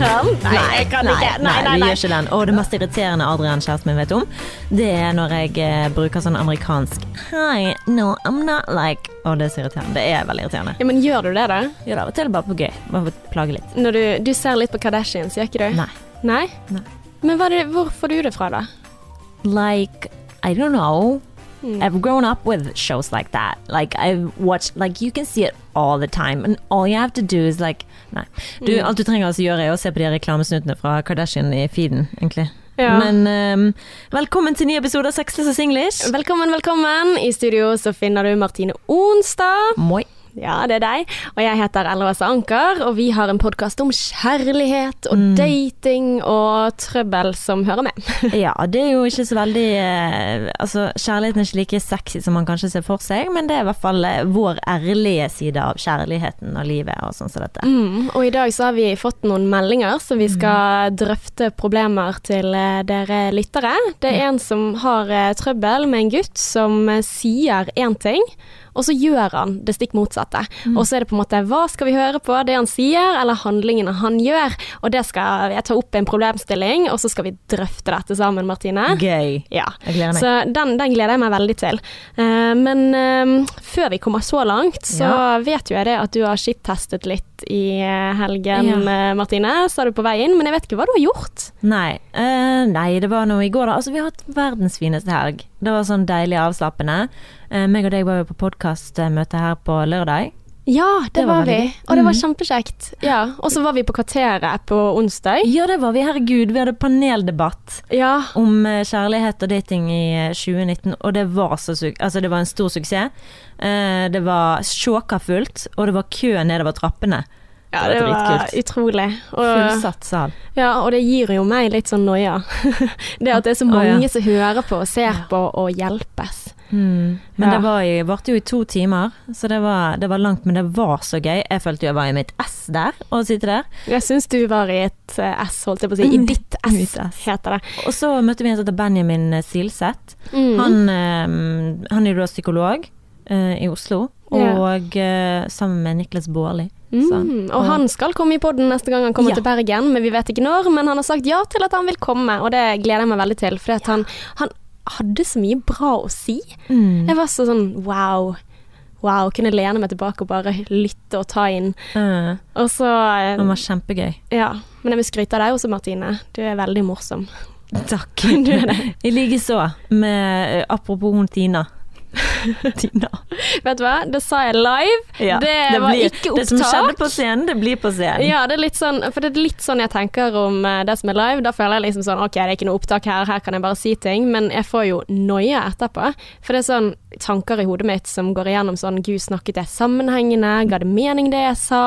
kan. Nei, jeg kan nei, ikke. Nei, nei, nei, nei. Og det mest irriterende Adrian, kjæresten min, vet om, det er når jeg eh, bruker sånn amerikansk Hi, no, I'm not like Og det er så irriterende. Det er veldig irriterende. Ja, men gjør du det, da? Gjør det av og til bare på gøy. Bare for å plage litt. Når du, du ser litt på Kardashians, gjør ikke du? Nei. Nei? Nei. Men det, hvor får du det fra, da? Like, I don't know. Mm. I've grown up with shows like that. Like I've watched like you can see it all the time and all you have to do is like Nei. Du, Mm. alt du trenger altså gjøre er å se på de reklamesnuttene fra Kardashian i feeden, egentlig. Ja. Men um, velkommen til ny episode av Sexless og Singlish. Velkommen, velkommen. I studio så finner du Martine Onsdag. Moi. Ja, det er deg. Og jeg heter LHS Anker, og vi har en podkast om kjærlighet og Mm. dating og trøbbel som hører med. Ja, det er jo ikke så veldig eh, Altså, kjærligheten er ikke like sexy som man kanskje ser for seg, men det er i hvert fall eh, vår ærlige side av kjærligheten og livet og sånn som dette. Mm, og i dag så har vi fått noen meldinger, så vi skal drøfte problemer til eh, dere lyttere. Det er en som har trøbbel med en gutt som sier én ting, og så gjør han det stikk motsatte. Og så er det på en måte hva skal vi høre på, det han sier eller handlingene han gjør. Og det skal jeg ta opp en problemstilling, og så skal vi drøfte dette sammen, Martine. Gøy. Ja. Jeg gleder meg. Så den, den gleder jeg meg veldig til. Uh, men uh, før vi kommer så langt, så Ja. vet jo jeg det at du har skittestet litt i eh, helgen, Ja. eh, Martine. Sa du på vei inn, men jeg vet ikke hva du har gjort. Nei, uh, nei, det var noe i går da. Altså, vi har hatt verdens fineste helg. Det var sånn deilig avslappende. Eh, meg og deg var jo på podkastmøte her på lørdag. Ja, det, Det var var, vi. Og det var Mhm. kjempekjekt. Ja. Og så var vi på Kvarteret på onsdag. Ja, det var vi. Herregud, vi hadde paneldebatt Ja. om eh, kjærlighet og dating i eh, 2019, og det var så su Altså, det var en stor suksess. Eh, det var sjåka fullt, og det var kø nedover trappene. Ja, Det det var var utrolig. Og, Fullsatt sal. ja, og det gir jo meg litt sånn noia. det at det er så mange mange ja. som hører på og ser på og hjelpes. Mm. Men Ja. det var jo, varte jo i to timer, så det var, det var langt, men det var så gøy. Jeg følte jo jeg var i mitt ess der, å sitte der. Jeg syns du var i et eh, S, holdt jeg på å si. I ditt S, Mitt ess. heter det. Og så møtte vi en som heter Benjamin Silseth. Mm. Han, eh, han er jo da psykolog eh, i Oslo. Og eh, sammen med Niklas Baarli. Mm, og han skal komme i podden neste gang han kommer Ja. til Bergen, men vi vet ikke når. Men han har sagt ja til at han vil komme, og det gleder jeg meg veldig til. For han, han hadde så mye bra å si. Mm. Jeg var så sånn wow. Wow, kunne lene meg tilbake og bare lytte og ta inn. Eh, Og så eh, han var kjempegøy. Ja. Men jeg vil skryte av deg også, Martine. Du er veldig morsom. Takk. Du det. I likeså. Med eh, Apropos hun Tina. Tina. Vet du hva, det sa jeg live. det, var blir- ikke Det som skjedde på scenen, det blir på scenen. Ja, det er litt sånn, for det er litt sånn jeg tenker om eh, det som er live. Da føler jeg liksom sånn Ok, det er ikke noe opptak her, her kan jeg bare si ting. Men jeg får jo noia etterpå. For det er sånn tanker i hodet mitt som går igjennom sånn Gud, snakket jeg sammenhengende? Ga det mening det jeg sa?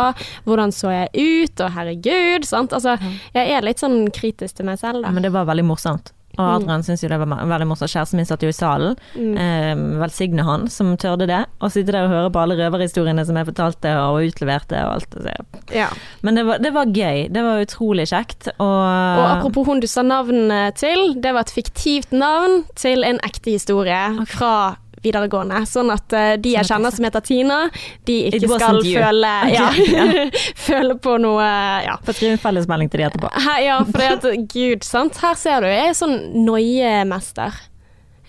Hvordan så jeg ut? Og herregud, sant. Altså, jeg er litt sånn kritisk til meg selv, da. men det var veldig morsomt. Og Adrian syntes jo det var veldig morsomt. Kjæresten min satt jo i salen. Mm. Eh, velsigne han som tørde det. Og sitte der og høre på alle røverhistoriene som jeg fortalte og utleverte og alt. Så, Ja. Men det var, det var gøy. Det var utrolig kjekt. Og, Og apropos hun du sa navnet til, det var et fiktivt navn til en ekte historie fra videregående. Sånn at eh, de jeg Sånn kjenner som heter Tina, de ikke skal føle, ja, føle på noe Ja. Få skrive en fellesmelding til de etterpå. Her, ja, for det at, gud, sant. Her ser du, jeg er sånn noiemester.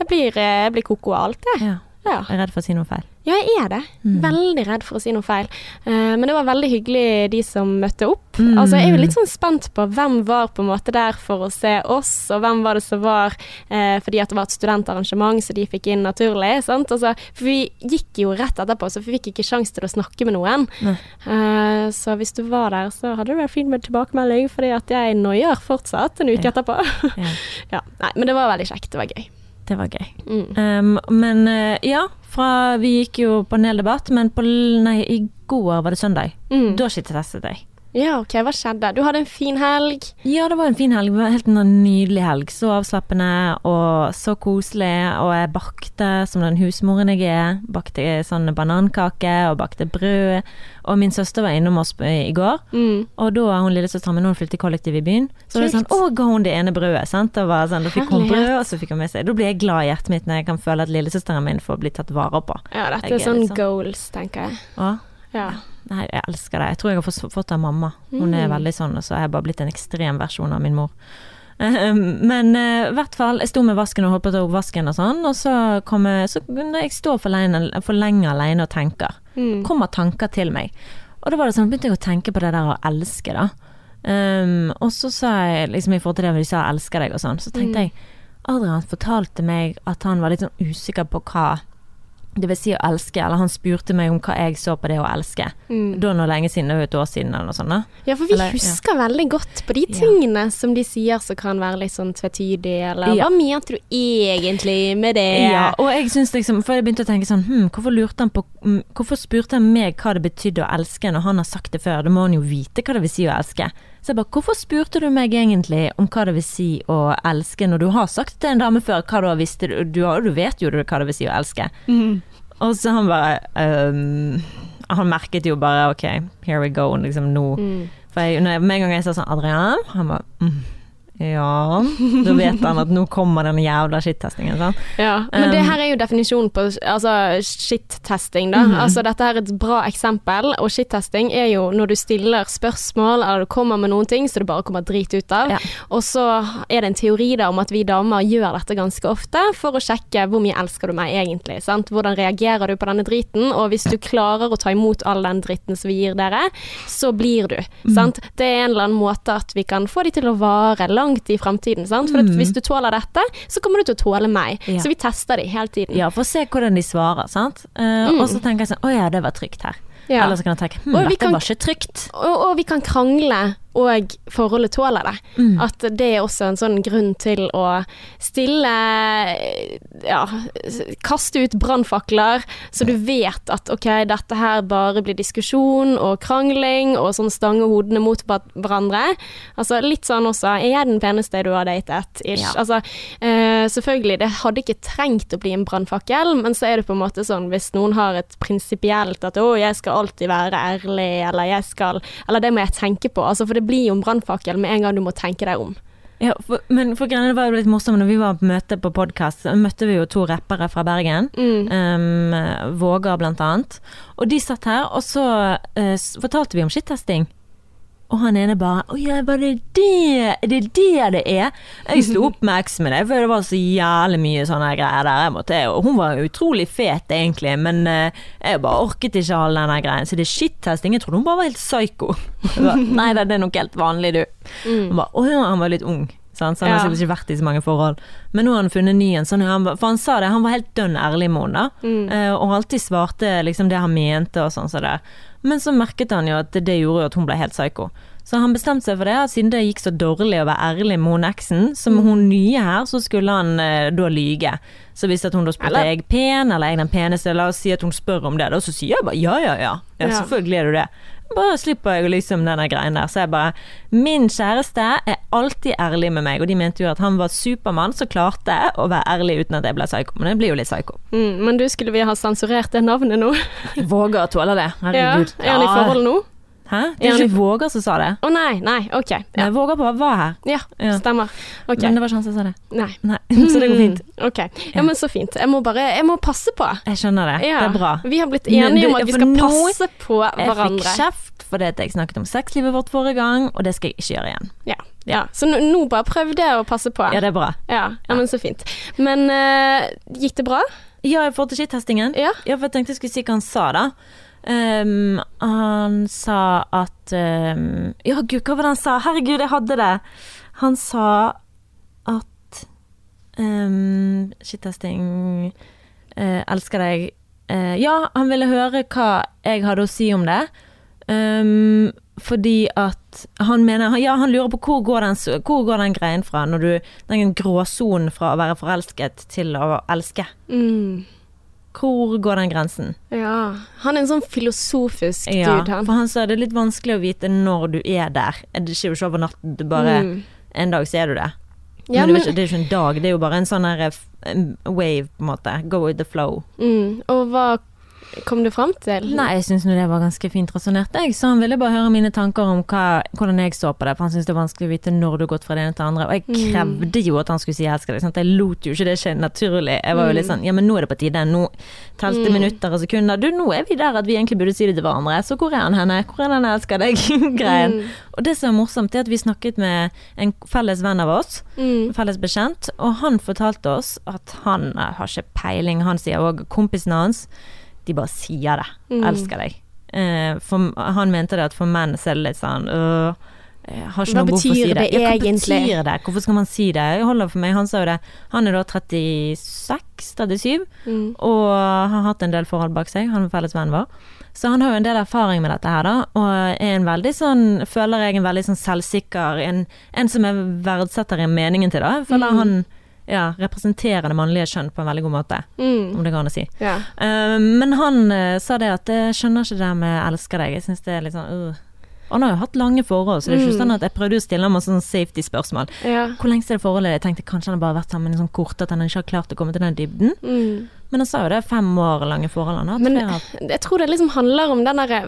Jeg blir, eh, jeg blir koko av alt, jeg. Ja. Ja. Jeg er redd for å si noe feil. Ja, jeg er det. Mm. Veldig redd for å si noe feil. Uh, men det var veldig hyggelig, de som møtte opp. Mm. Altså, jeg er jo litt sånn spent på hvem var på en måte der for å se oss, og hvem var det som var uh, fordi at det var et studentarrangement, så de fikk inn naturlig. Sant? Altså, for vi gikk jo rett etterpå, så vi fikk ikke sjanse til å snakke med noen. Eh, så hvis du var der, så hadde det vært fint med tilbakemelding, fordi at jeg noier fortsatt en uke Ja. etterpå. Ja. ja, nei, men det var veldig kjekt. Det var gøy. Det var gøy. Mm. Um, men ja, fra, vi gikk jo paneldebatt, men på, nei, i går var det søndag. Mm. Da skittetestet jeg. Ja, ok, hva skjedde? Du hadde en fin helg. Ja, det var en fin helg. Det var helt en nydelig helg. Så avslappende og så koselig. Og jeg bakte som den husmoren jeg er. Bakte sånn banankake og bakte brød. Og min søster var innom oss i går. Mm. Og da var hun lillesøsteren min, hun flyttet i kollektiv i byen. Så det var sånn, å, ga hun det ene brødet, sant. Da, var sånn, da fikk hun brød, og så fikk hun med seg Da blir jeg glad i hjertet mitt når jeg kan føle at lillesøsteren min får bli tatt vare på. Ja, dette Jeg er sånn sånn- goals, tenker jeg. Ja. Ja. Nei, jeg elsker det. Jeg tror jeg har fått, det av mamma. Hun er Mm. veldig sånn, og så har jeg bare blitt en ekstrem versjon av min mor. Eh, Men eh, i hvert fall, jeg sto med vasken og holdt på å ta opp vasken og sånn, og så kom jeg Så når jeg står for for lenge alene og tenker, Mm. kommer tanker til meg. Og da var det sånn, begynte jeg å tenke på det der å elske, da. Um, og så sa jeg, liksom i forhold til det de sa 'elsker deg' og sånn, så tenkte jeg Adrian fortalte meg at han var litt sånn usikker på hva det vil si å elske, eller han spurte meg om hva jeg så på det å elske. Mm. Da noe lenge siden, det jo et år siden eller noe sånt. da. Ja, for vi Eller, ja. husker veldig godt på de Ja. tingene som de sier som kan være litt sånn tvetydig, eller Ja. hva mente du egentlig med det? Ja, og jeg synes liksom, for jeg begynte å tenke sånn, hm, hvorfor lurte han på, mm, hvorfor spurte han meg hva det betydde å elske når han har sagt det før? Da må han jo vite hva det vil si å elske. Så jeg bare, hvorfor spurte du meg egentlig om hva det vil si å elske når du har sagt til en dame før, hva du har du, du, du vet jo hva det vil si å elske. Mm. Og så han bare, um, han merket jo bare, ok, here we go, liksom nå. Mm. For jeg, når med en gang jeg sa sånn, Adrian, han bare, mm, ja, da vet han at nå kommer den jævla shit-testingen, sant? Ja, men det her er jo definisjonen på altså, shit-testing, da. -hmm. Altså dette her er et bra eksempel, og shit-testing er jo når du stiller spørsmål eller du kommer med noen ting så du bare kommer drit ut av. Ja. Og så er det en teori da om at vi damer gjør dette ganske ofte for å sjekke hvor mye elsker du meg egentlig, sant. Hvordan reagerer du på denne driten, og hvis du klarer å ta imot all den dritten som vi gir dere, så blir du, Mhm. sant. Det er en eller annen måte at vi kan få de til å vare langt i fremtiden, sant. For Mhm. hvis du tåler dette, så kommer du til å tåle meg. Ja. Så vi tester de hele tiden. Ja, for å se hvordan de svarer, sant? Uh, Mm. Og så tenker jeg sånn, å ja, det var trygt her. Ja. Eller så kan jeg tenke, hm, dette kan- var ikke trygt. Og, og vi kan krangle, og forholdet tåler det. Mm. At det er også en sånn grunn til å stille Ja, kaste ut brannfakler, så du vet at ok, dette her bare blir diskusjon og krangling og sånn stange hodene mot hverandre. Altså litt sånn også Er jeg den peneste du har datet? Ish. Ja. Altså, uh, selvfølgelig, det hadde ikke trengt å bli en brannfakkel, men så er det på en måte sånn hvis noen har et prinsipielt at å, jeg skal alltid være ærlig, eller jeg skal Eller det må jeg tenke på. Altså, for det blir jo en brannfakkel med en gang du må tenke deg om. Ja, for, men for Det var jo litt morsomt, når vi var på møte på podcast, møtte vi jo to rappere fra Bergen. Mm. Um, Våger, blant annet. Og de satt her, og så uh, fortalte vi om shittesting. Og han ene bare 'Å ja, var det det? Er det det det er?' Jeg slo opp med eksen min, for det var så jævlig mye sånne greier der. Måtte, og hun var utrolig fet, egentlig, men eh, jeg bare orket ikke all den greien. Så det er shittesting. Jeg trodde hun bare var helt psyko. Bare, Nei da, det er nok helt vanlig, du. Mm. Bare, Å ja, han var litt ung. Sant? Så han har Ja. sikkert ikke vært i så mange forhold. Men nå har han funnet ny en. Sånn, han, for han sa det, han var helt dønn ærlig med henne, da. Mm. Eh, og alltid svarte liksom det han mente og sånn som det. Men så merket han jo at det, gjorde jo at hun ble helt psyko. Så han bestemte seg for det, siden det gikk så dårlig å være ærlig med hun eksen, som hun nye her, så skulle han eh, da lyge. Så hvis hun da spurte er jeg pen, eller er jeg den peneste, la oss si at hun spør om det, da så sier jeg bare ja, ja, ja. Ja, Ja. selvfølgelig er du det. Bare slipper jeg liksom denne greien der. Så jeg bare Min kjæreste er alltid ærlig med meg, og de mente jo at han var supermann som klarte å være ærlig uten at jeg ble psyko. Men jeg blir jo litt psyko. Mm. Men du, skulle vi ha sensurert det navnet nå? Våger å tåle det. Ja. Herregud. Er han i forhold nå? Hæ? Det Er ikke Våger som sa det. Å nei, nei, ok. Ja, Jeg våger på var her. ja Ja. stemmer. Okay. Men det var ikke han som sa det. Nei. Nei, så det går fint. Ok. Ja, men så fint. Jeg må bare Jeg må passe på. Jeg skjønner det. Ja. Det er bra. Vi har blitt enige du- om at vi skal passe på hverandre. Jeg fikk kjeft fordi jeg snakket om sexlivet vårt forrige gang, og det skal jeg ikke gjøre igjen. Ja. ja. Så nå, nå bare prøv det å passe på. Ja, det er bra. Ja, ja men så fint. Men uh, gikk det bra? Ja, i forhold til skittestingen. Ja. Ja, for jeg tenkte jeg skulle si hva han sa, da. Ehm, han sa at um, Ja, gud, hva var det han sa? Herregud, jeg hadde det! Han sa at um, Skittesting uh, Elsker deg. Uh, ja, han ville høre hva jeg hadde å si om det. Um, fordi at han mener Ja, han lurer på hvor går den, hvor går den greien fra, når du Den gråsonen fra å være forelsket til å elske. Mm. Hvor går den grensen? Ja. Han er en sånn filosofisk Ja, dude, han. for han sa det er litt vanskelig å vite når du er der. Det skjer jo ikke over natten, det bare Mm. En dag så er du det. Ja, men det, er men- ikke, det er ikke en dag, det er jo bare en sånn her eh, wave, på en måte. Go with the flow. Mm. Og hva kom du fram til? Nei, jeg syns det var ganske fint resonnert, jeg. Så han ville bare høre mine tanker om hva, hvordan jeg så på det, for han syntes det er vanskelig å vite når du har gått fra det ene til det andre. Og jeg Mm. krevde jo at han skulle si 'jeg elsker deg', sant? jeg lot jo ikke det skje naturlig. Jeg var jo litt Mm. sånn 'ja, men nå er det på tide', nå telte minutter og sekunder. Du, nå er vi der at vi egentlig burde si det til hverandre, så hvor er han henne? Hvor er den 'jeg elsker deg'-greien? Mm. Og det som er morsomt, er at vi snakket med en felles venn av oss, Mm. felles bekjent, og han fortalte oss at han eh, har ikke peiling. Han sier òg kompisene hans, de bare sier det. Mm. Elsker deg. Eh, for, han mente det at for menn så er det litt sånn øh, har ikke Hva noe betyr for å si det. det Ja, hva egentlig? betyr det? Hvorfor skal man si det? Jeg holder for meg. Han sa jo det. Han er da 36-37 Mm. og har hatt en del forhold bak seg. Han er felles venn vår. Så han har jo en del erfaring med dette her, da. Og er en veldig sånn, føler jeg en veldig sånn selvsikker En, en som jeg verdsetter i meningen til, da. Jeg føler Mm. han ja, representerer det mannlige kjønn på en veldig god måte, Mm. om det går an å si. Ja. Uh, men han uh, sa det at jeg skjønner ikke det der med 'elsker deg'. Jeg syns det er litt sånn uh. Han har jo hatt lange forhold, så det er ikke Mm. sånn at jeg prøvde å stille ham sånn safety-spørsmål. ja. Hvor lenge er det forholdet? Jeg tenkte kanskje han har bare vært sammen i sånn kort at han ikke har klart å komme til den dybden. Mm. Men han sa jo det fem år lange forhold han. Men jeg tror det liksom handler om den derre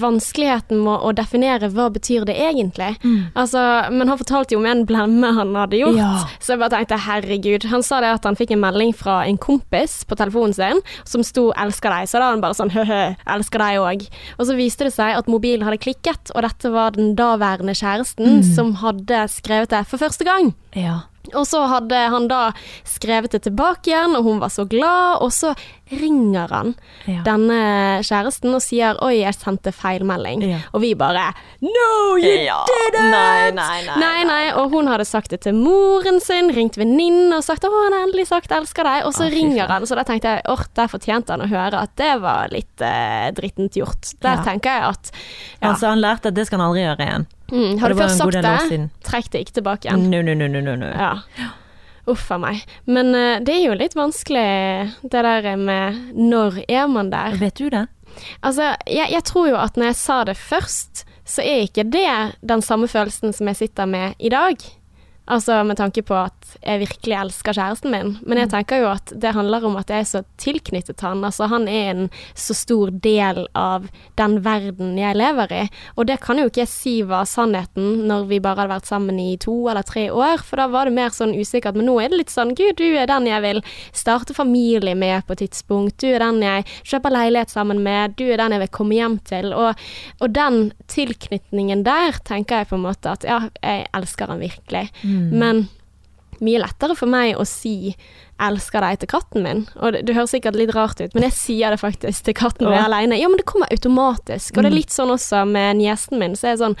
vanskeligheten med å definere hva betyr det egentlig. Altså, men han fortalte jo om en blemme han hadde gjort, Ja. så jeg bare tenkte herregud. Han sa det at han fikk en melding fra en kompis på telefonen sin som sto 'elsker deg', så da var han bare sånn hø-hø, 'elsker deg òg'. Og så viste det seg at mobilen hadde klikket, og dette var den daværende kjæresten som hadde skrevet det for første gang. Ja. Og så hadde han da skrevet det tilbake igjen, og hun var så glad, og så ringer han Ja. denne kjæresten og sier 'oi, jeg sendte feil melding'. Ja. Og vi bare 'no, you Ja. did it'! Nei, nei, nei, nei, nei. Og hun hadde sagt det til moren sin, ringt venninnen og sagt 'å, han har endelig sagt 'elsker deg', og så ah, ringer han. Så da tenkte jeg åh, der fortjente han å høre at det var litt eh, drittent gjort. Der tenker jeg at. Altså, han lærte at det skal han aldri gjøre igjen. Mm, Har du først sagt det, trekk det ikke tilbake igjen. No, no, no, no, no, no. Ja. Uff a meg. Men uh, det er jo litt vanskelig det der med når er man der? Vet du det? Altså, jeg, jeg tror jo at når jeg sa det først, så er ikke det den samme følelsen som jeg sitter med i dag. Altså med tanke på at jeg virkelig elsker kjæresten min. Men jeg tenker jo at det handler om at jeg er så tilknyttet han. Altså han er en så stor del av den verden jeg lever i. Og det kan jo ikke jeg si var sannheten når vi bare hadde vært sammen i to eller tre år, for da var det mer sånn usikkert. Men nå er det litt sånn Gud, du er den jeg vil starte familie med på et tidspunkt. Du er den jeg kjøper leilighet sammen med. Du er den jeg vil komme hjem til. Og, og den tilknytningen der tenker jeg på en måte at ja, jeg elsker han virkelig. Men mye lettere for meg å si 'elsker deg' til katten min. Og det, det høres sikkert litt rart ut, men jeg sier det faktisk til katten når jeg er alene. Ja, men det kommer automatisk. Og det er litt sånn også med niesen min. Så er det sånn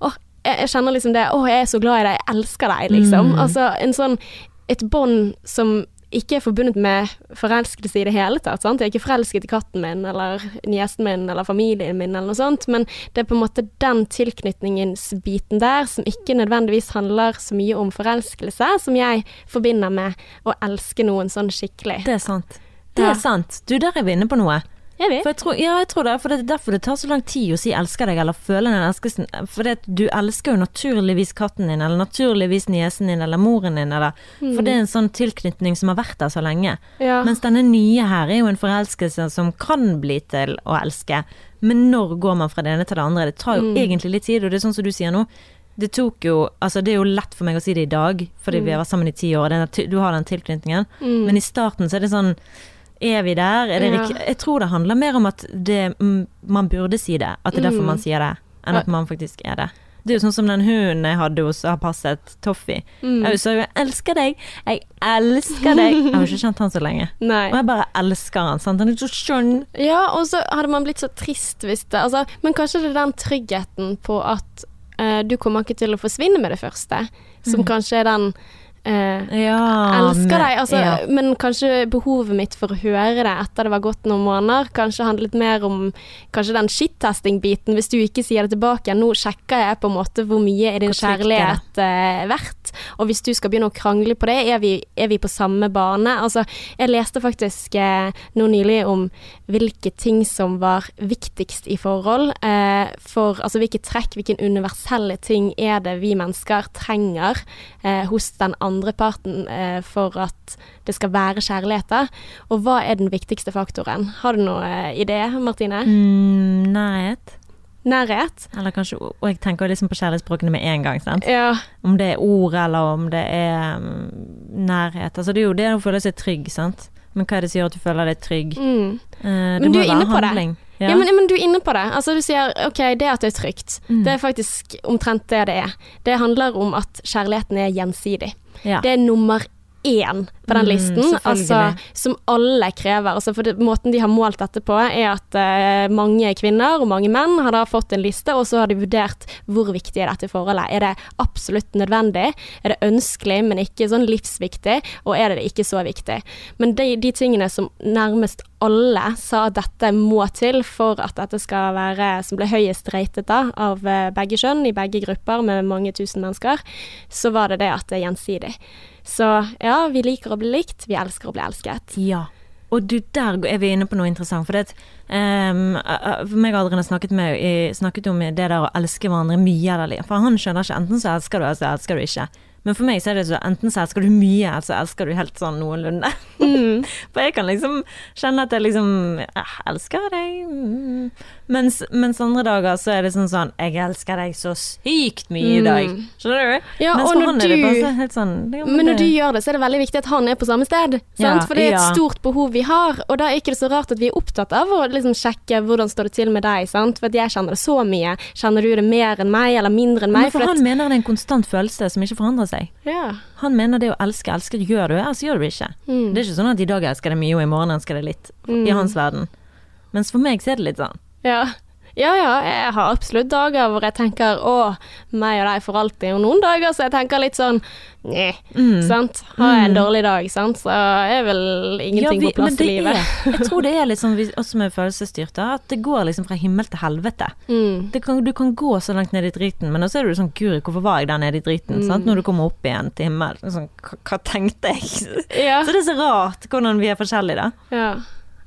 åh, jeg, jeg kjenner liksom det 'Å, jeg er så glad i deg. Jeg elsker deg', liksom. Altså en sånn Et bånd som ikke er forbundet med forelskelse i det hele tatt. Sant? Jeg er ikke forelsket i katten min eller niesen min eller familien min eller noe sånt, men det er på en måte den tilknytningsbiten der som ikke nødvendigvis handler så mye om forelskelse, som jeg forbinder med å elske noen sånn skikkelig. Det er sant. Det er sant. Du, der er vi inne på noe. Jeg vet. For jeg tror, ja, jeg tror det, for det er derfor det tar så lang tid å si 'elsker deg' eller 'føle den elskelsen'. For det, du elsker jo naturligvis katten din, eller naturligvis niesen din, eller moren din, eller For det er en sånn tilknytning som har vært der så lenge. Ja. Mens denne nye her er jo en forelskelse som kan bli til å elske. Men når går man fra det ene til det andre? Det tar jo egentlig litt tid, og det er sånn som du sier nå. Det tok jo Altså, det er jo lett for meg å si det i dag, fordi vi har vært sammen i ti år, og du har den tilknytningen. Men i starten så er det sånn Er vi der? Er Ja. Jeg tror det handler mer om at det, mm, man burde si det. At det er derfor man sier det, enn at man faktisk er det. Det er jo sånn som den hunden jeg hadde hos har passet, Toffee. Jeg sa jo 'jeg elsker deg', 'jeg elsker deg'. Jeg har ikke kjent han så lenge. Nei. Og jeg bare elsker han. Sant? Han er så skjønn. Ja, og så hadde man blitt så trist hvis det altså, Men kanskje det er den tryggheten på at uh, du kommer ikke til å forsvinne med det første, som kanskje er den eh, Ja, elsker deg, altså, ja. men kanskje behovet mitt for å høre det etter det var gått noen måneder, kanskje handlet mer om kanskje den shit-testing-biten, hvis du ikke sier det tilbake. Nå sjekker jeg på en måte hvor mye er din kjærlighet eh, verdt, og hvis du skal begynne å krangle på det, er vi, er vi på samme bane? Altså, jeg leste faktisk eh, nå nylig om hvilke ting som var viktigst i forhold, eh, for altså hvilke trekk, hvilken universelle ting er det vi mennesker trenger eh, hos den andre andre parten eh, for at det skal være kjærlighet, da. Og hva er den viktigste faktoren? Har du noe eh, idé, Martine? Mm, nærhet. Nærhet? Eller kanskje Og jeg tenker liksom på kjærlighetsspråkene med en gang, sant. Ja. Om det er ord, eller om det er mm, nærhet. Altså det er jo det å føle seg trygg, sant. Men hva er det som gjør at du føler deg trygg? Mm. Eh, det må være på det. Ja. Ja, men, men du er inne på det. Altså Du sier ok, det at det er trygt. Mm. Det er faktisk omtrent det det er. Det handler om at kjærligheten er gjensidig. Ja. Det er nummer én på den Mm, listen, altså, som alle krever. Altså, for det, måten de har målt dette på, er at uh, mange kvinner og mange menn har da fått en liste, og så har de vurdert hvor viktig er dette forholdet. Er det absolutt nødvendig? Er det ønskelig, men ikke sånn livsviktig? Og er det ikke så viktig? Men de, de tingene som nærmest alle sa at dette må til for at dette skal være som ble høyest ratet da, av eh, begge kjønn i begge grupper med mange tusen mennesker, så var det det at det er gjensidig. Så ja, vi liker å bli likt, vi elsker å bli elsket. Ja. Og du, der er vi inne på noe interessant. For det, um, for meg og Adrian har snakket, med, snakket om det der å elske hverandre mye eller. For han skjønner ikke enten så elsker du, eller så elsker du ikke. Men for meg så er det så enten så elsker du mye, eller så elsker du helt sånn noenlunde. Mm. For jeg kan liksom kjenne at jeg liksom Jeg elsker deg. mm. Mens, mens andre dager så er det sånn sånn Jeg elsker deg så sykt mye i dag. Mm. Skjønner du? Ja, Mens for han er det du- bare så helt sånn Men når du gjør det, så er det veldig viktig at han er på samme sted. Sant? Ja, For det er et ja. stort behov vi har, og da er ikke det så rart at vi er opptatt av å liksom sjekke hvordan står det til med deg. Sant? For at jeg kjenner det så mye. Kjenner du det mer enn meg, eller mindre enn meg? Men for for han mener det er en konstant følelse som ikke forandrer seg. ja. Han mener det å elske, elske gjør du, ellers gjør du det ikke. Mm. Det er ikke sånn at i dag elsker det mye, og i morgen elsker det litt. Mm. I hans verden. Mens for meg så er det litt sånn. Ja. ja, ja, jeg har absolutt dager hvor jeg tenker å, meg og deg for alltid, og noen dager så jeg tenker litt sånn Nei, Mm. sant. Har jeg en Mm. dårlig dag, sant, så er vel ingenting Ja, vi- på plass i livet. Er, jeg tror det er litt sånn, oss som er følelsesstyrte, at det går liksom fra himmel til helvete. Mm. Det kan, du kan gå så langt ned i driten, men også er du sånn Guri, hvorfor var jeg der nede i driten? Mm. Sant? Når du kommer opp igjen til himmel. Sånn, hva, hva tenkte jeg? Ja. Så det er så rart hvordan vi er forskjellige, da. ja.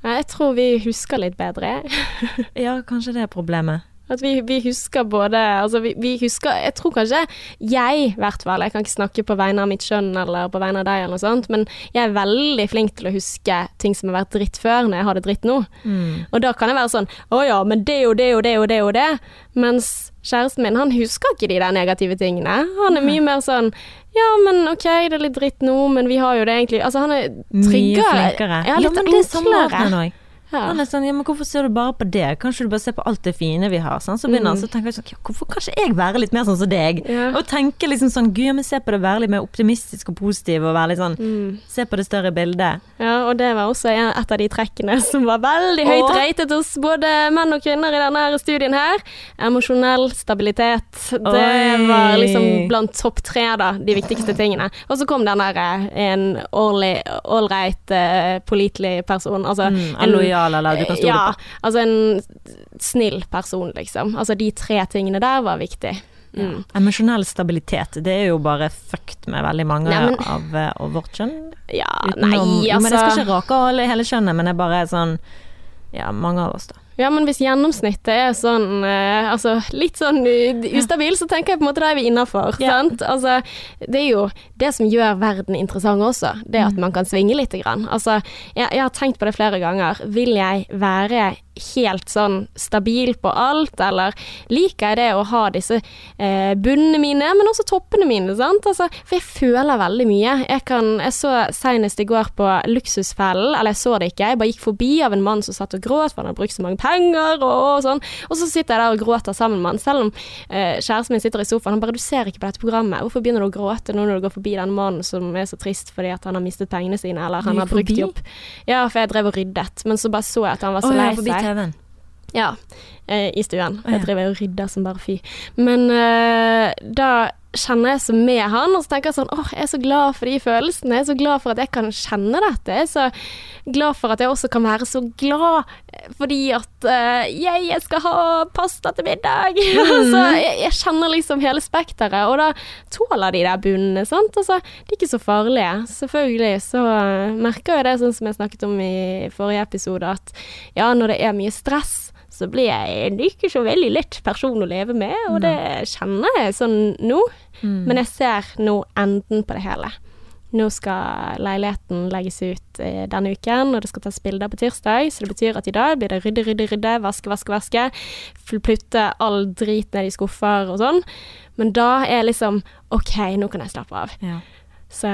Nei, Jeg tror vi husker litt bedre. Ja, kanskje det er problemet. At vi, vi husker både Altså, vi, vi husker Jeg tror kanskje jeg, i hvert fall Jeg kan ikke snakke på vegne av mitt kjønn eller på vegne av deg, eller noe sånt, men jeg er veldig flink til å huske ting som har vært dritt før, når jeg har det dritt nå. Mm. Og da kan jeg være sånn Å ja, men det og det og det og det og det. Mens kjæresten min, han husker ikke de der negative tingene. Han er mye mer sånn Ja, men ok, det er litt dritt nå, men vi har jo det egentlig Altså, han er tryggere. Mye flinkere. Ja, litt men det er samme Ja. Sånn, ja, men hvorfor ser du bare på det? Kanskje du bare ser på alt det fine vi har? Sånn? Så begynner han, Mm. så tenker jeg sånn, hvorfor kan ikke jeg være litt mer sånn som deg? Ja. Og tenke liksom sånn, gud, men se på det, være litt mer optimistisk og positiv, og være litt sånn, Mm. se på det større bildet. Ja, og det var også et av de trekkene som var veldig høyt og... ratet hos både menn og kvinner i denne studien her. Emosjonell stabilitet. Det Oi. var liksom blant topp tre, da, de viktigste tingene. Og så kom den derre eh, en ålreit, uh, pålitelig person. Altså Mm, en lojal, eller du kan stole ja, på. altså en snill person, liksom. Altså de tre tingene der var viktig. Mm. Emosjonell stabilitet, det er jo bare fucked med veldig mange Nei, men- av, eh, av vårt kjønn. Ja, Utenom- nei, altså men jeg skal altså ikke rake hele kjønnet, men det er bare sånn, ja, mange av oss da. Ja, men hvis gjennomsnittet er sånn eh, altså litt sånn ustabil, så tenker jeg på en måte da er vi innafor. Ja. sant? Altså, det er jo det som gjør verden interessant også, det Mm. at man kan svinge lite grann. Altså, jeg, jeg har tenkt på det flere ganger. Vil jeg være helt sånn stabil på alt, eller liker jeg det å ha disse eh, bunnene mine, men også toppene mine, sant? Altså, for jeg føler veldig mye. Jeg, kan, jeg så senest i går på Luksusfellen, eller jeg så det ikke, jeg bare gikk forbi av en mann som satt og gråt, for han har brukt så mange penger og, og sånn, og så sitter jeg der og gråter sammen med han, selv om eh, kjæresten min sitter i sofaen, han bare, du ser ikke på dette programmet, hvorfor begynner du å gråte nå når du går forbi den mannen som er så trist fordi at han har mistet pengene sine, eller han har brukt jobb? de opp. Ja, for jeg drev og ryddet, men så bare så jeg at han var så lei seg. TV-en. Ja, eh, i stuen. Jeg driver og rydder som bare fy. Men eh, da kjenner jeg så med han, og så tenker jeg sånn åh, jeg er så glad for de følelsene. Jeg er så glad for at jeg kan kjenne dette. Jeg er så glad for at jeg også kan være så glad fordi at uh, jeg, jeg skal ha pasta til middag. så jeg, jeg kjenner liksom hele spekteret, og da tåler de der bunnene, sant. Altså, de er ikke så farlige. Selvfølgelig så eh, merker jeg det, sånn som jeg snakket om i forrige episode, at ja, når det er mye stress, så blir jeg ikke så veldig lett person å leve med, og det kjenner jeg sånn nå. Mm. Men jeg ser nå enden på det hele. nå skal leiligheten legges ut eh, denne uken, og det skal tas bilder på tirsdag, så det betyr at i dag blir det rydde, rydde, rydde, vaske, vaske, vaske, Plutte all drit ned i skuffer og sånn. Men da er liksom OK, nå kan jeg slappe av. Ja. Så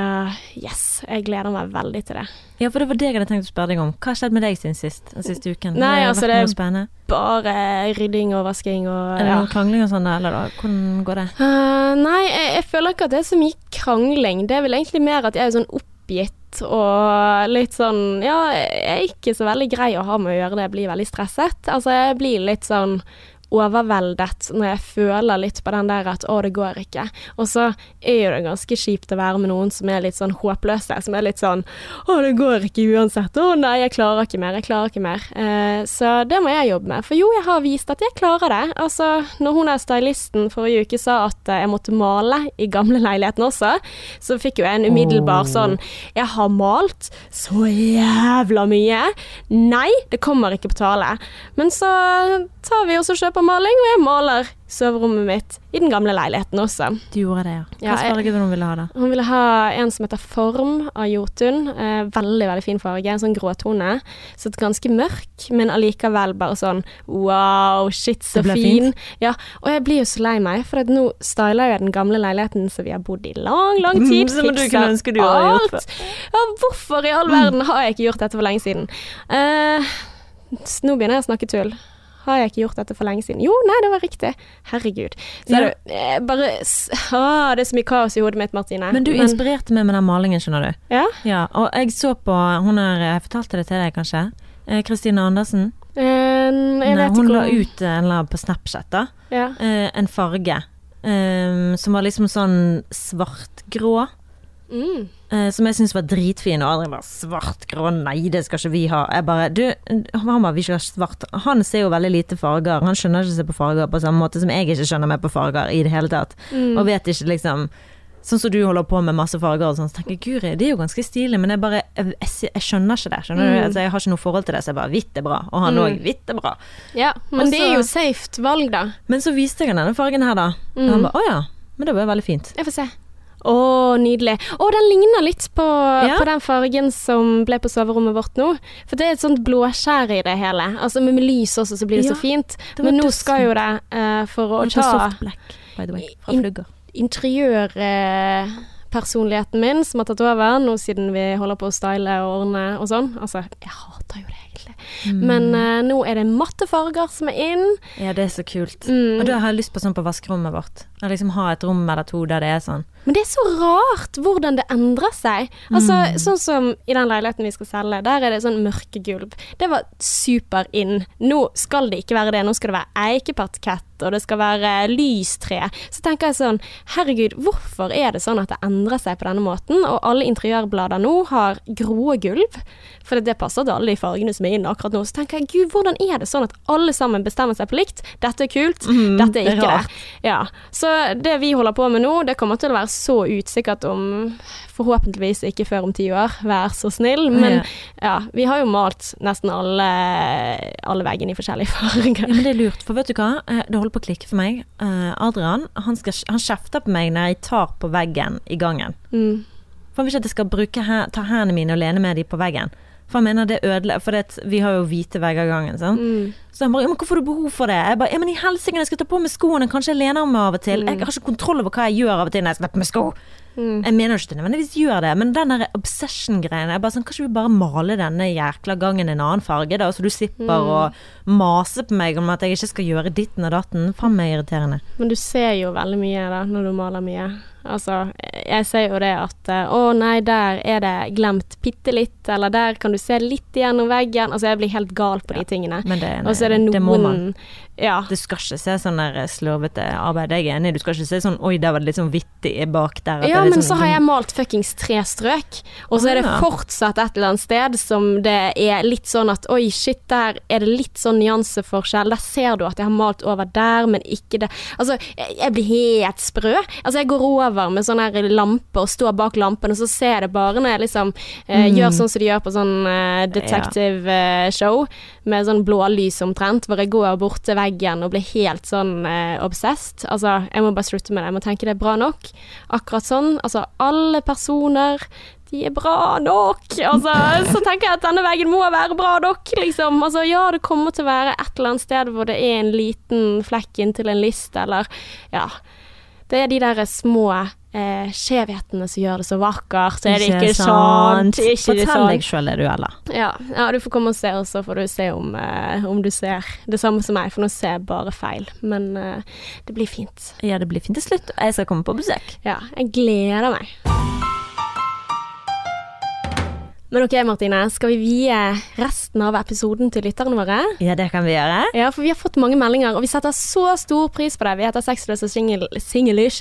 yes, jeg gleder meg veldig til det. ja, for det var det jeg hadde tenkt å spørre deg om. Hva har skjedd med deg siden sist? Den siste uken? Nei, det altså, det- er? Bare rydding og vasking og Er det ja. krangling og sånn, eller da? hvordan går det? Uh, nei, jeg, jeg føler ikke at det er så mye krangling. Det er vel egentlig mer at jeg er sånn oppgitt og litt sånn Ja, jeg er ikke så veldig grei å ha med å gjøre det. Jeg blir veldig stresset. Altså, jeg blir litt sånn overveldet når jeg føler litt på den der at å, det går ikke. Og så er jo det ganske kjipt å være med noen som er litt sånn håpløse, som er litt sånn å, det går ikke uansett. Å nei, jeg klarer ikke mer, jeg klarer ikke mer. Eh, så det må jeg jobbe med. For jo, jeg har vist at jeg klarer det. Altså, når hun er stylisten forrige uke sa at jeg måtte male i gamle leiligheten også, så fikk jo jeg en umiddelbar sånn Jeg har malt så jævla mye. Nei, det kommer ikke på tale. Men så tar vi oss og kjøper maling, og jeg maler soverommet mitt i den gamle leiligheten også. Du gjorde det, ja. Hva Ja, farge ville hun ville ha, da? Hun ville ha en som heter Form av Jotun. Eh, veldig, veldig fin farge. En sånn gråtone. Så ganske mørk, men allikevel bare sånn wow, shit, så fin. Ja, og jeg blir jo så lei meg, for nå styler jeg den gamle leiligheten som vi har bodd i lang, lang tid. Mm, som du kunne ønske du hadde gjort alt. Ja, hvorfor i all verden har jeg ikke gjort dette for lenge siden? Eh, nå begynner jeg å snakke tull. Har jeg ikke gjort dette for lenge siden? Jo, nei, det var riktig. Herregud. Så Ja. er det, eh, bare ah, Det er så mye kaos i hodet mitt, Martine. Men du inspirerte meg med den malingen, skjønner du. Ja. Ja, og jeg så på Hun er Jeg fortalte det til deg, kanskje? Eh, Kristine Andersen. Eh, jeg vet hun ikke la om- ut en eller på Snapchat, da. ja. eh, en farge um, som var liksom sånn svartgrå. Mm. Uh, som jeg syntes var dritfin, og Adrian bare svartgrå, nei det skal ikke vi ha. Jeg bare, du, han bare, vi skal ha svart. Han ser jo veldig lite farger, han skjønner ikke seg på farger på samme måte som jeg ikke skjønner meg på farger i det hele tatt. Mm. Og vet ikke liksom Sånn som du holder på med masse farger og sånn, så tenker jeg guri, det er jo ganske stilig, men jeg bare Jeg, jeg, jeg skjønner ikke det, skjønner du. Mm. Altså, jeg har ikke noe forhold til det, så jeg bare hvitt er bra. Og han Mm. òg, hvitt er bra. ja. Men Også, det er jo safe valg, da. Men så viste jeg han denne fargen her, da. Og Mm. han bare å ja, men det var veldig fint. Jeg får se. Å, nydelig. Å, den ligner litt på, Ja. på den fargen som ble på soverommet vårt nå. For det er et sånt blåskjær i det hele. Altså med, med lys også, så blir det Ja, så fint. det Men nå skal jo det uh, for å ta soft black, by the way, fra In- interiørpersonligheten min som har tatt over, nå siden vi holder på å style og ordne og sånn. Altså, jeg hater jo det. Mm. Men uh, nå er det matte farger som er inn. Ja, det er så kult. Mm. Og da har jeg lyst på sånn på vaskerommet vårt. Å liksom ha et rom eller to der det er sånn. Men det er så rart hvordan det endrer seg. Altså, Mm. Sånn som i den leiligheten vi skal selge, der er det sånn mørke gulv. Det var super in. Nå skal det ikke være det. Nå skal det være Eikepartikett, og det skal være lystre. Så tenker jeg sånn, herregud, hvorfor er det sånn at det endrer seg på denne måten? Og alle interiørblader nå har grå gulv, for det passer til alle de fargene som er inne akkurat nå. Så tenker jeg, gud, hvordan er det sånn at alle sammen bestemmer seg på likt? Dette er kult, mm, dette er det ikke det. rart. Ja, så det vi holder på med nå, det kommer til å være så utsikkert om Forhåpentligvis ikke før om ti år, vær så snill. Men ja, vi har jo malt nesten alle, alle veggene i forskjellige farger. Ja, men det er lurt, for vet du hva? Eh, Det holder på å klikke for meg. Eh, Adrian, han, skal, han kjefter på meg når jeg tar på veggen i gangen. Mm. For han vil ikke at jeg skal bruke, ta hendene mine og lene med dem på veggen. For han mener det ødelegger For det, vi har jo hvite vegger gangen. Sånn. Mm. Så han bare men 'Hvorfor har du behov for det?' Jeg bare 'Ja, men i helsike, jeg skal ta på meg skoene. Kanskje jeg lener meg av og til.' Jeg har ikke kontroll over hva jeg gjør av og til når jeg skal ta på meg sko. Mm. Jeg mener jo ikke det, nødvendigvis gjør det, men den der obsession-greien jeg bare sånn, Kan ikke vi bare male denne jækla gangen en annen farge, da, så du slipper å mase på meg om at jeg ikke skal gjøre ditten og datten? Faen meg irriterende. Men du ser jo veldig mye da, når du maler mye. Altså, jeg ser jo det at eh, Å nei, der er det glemt bitte litt, eller der kan du se litt gjennom veggen. Altså, jeg blir helt gal på de tingene. Men Og så er det noen det må man. Ja. Du skal ikke se sånn der slurvete arbeid, jeg er enig. Du skal ikke se sånn 'oi, der var det litt sånn vittig bak der'. Ja, men sånn- så har jeg malt fuckings tre strøk, og så er det Ah. fortsatt et eller annet sted som det er litt sånn at oi, shit, der er det litt sånn nyanseforskjell. Der ser du at jeg har malt over der, men ikke det Altså, jeg blir helt sprø. Altså, jeg går over med sånn her lampe og står bak lampen, og så ser det bare når jeg liksom eh, Mm. gjør sånn som de gjør på sånn eh, detective ja. show, med sånn blålys omtrent, hvor jeg går bort til veggen og blir helt sånn eh, obsessed. Altså, jeg må bare slutte med det. Jeg må tenke det er bra nok. Akkurat sånn. Altså, alle personer de er bra nok. Altså, så tenker jeg at denne veggen må være bra nok, liksom. Altså, ja, det kommer til å være et eller annet sted hvor det er en liten flekk inntil en list, eller ja. Det er de der små eh, skjevhetene som gjør det så vakkert. Så er det ikke sant. Ikke Fortell sant. deg sjøl det, du, Ella. Ja, ja, du får komme og se, og så får du se om, eh, om du ser det samme som meg, for nå ser jeg bare feil. Men eh, det blir fint. Ja, det blir fint til slutt. Jeg skal komme på besøk. Ja, jeg gleder meg. Men ok, Martine. Skal vi vie resten av episoden til lytterne våre? Ja, det kan vi gjøre. Ja, for vi har fått mange meldinger, og vi setter så stor pris på det. Vi heter Sexløs og singlish.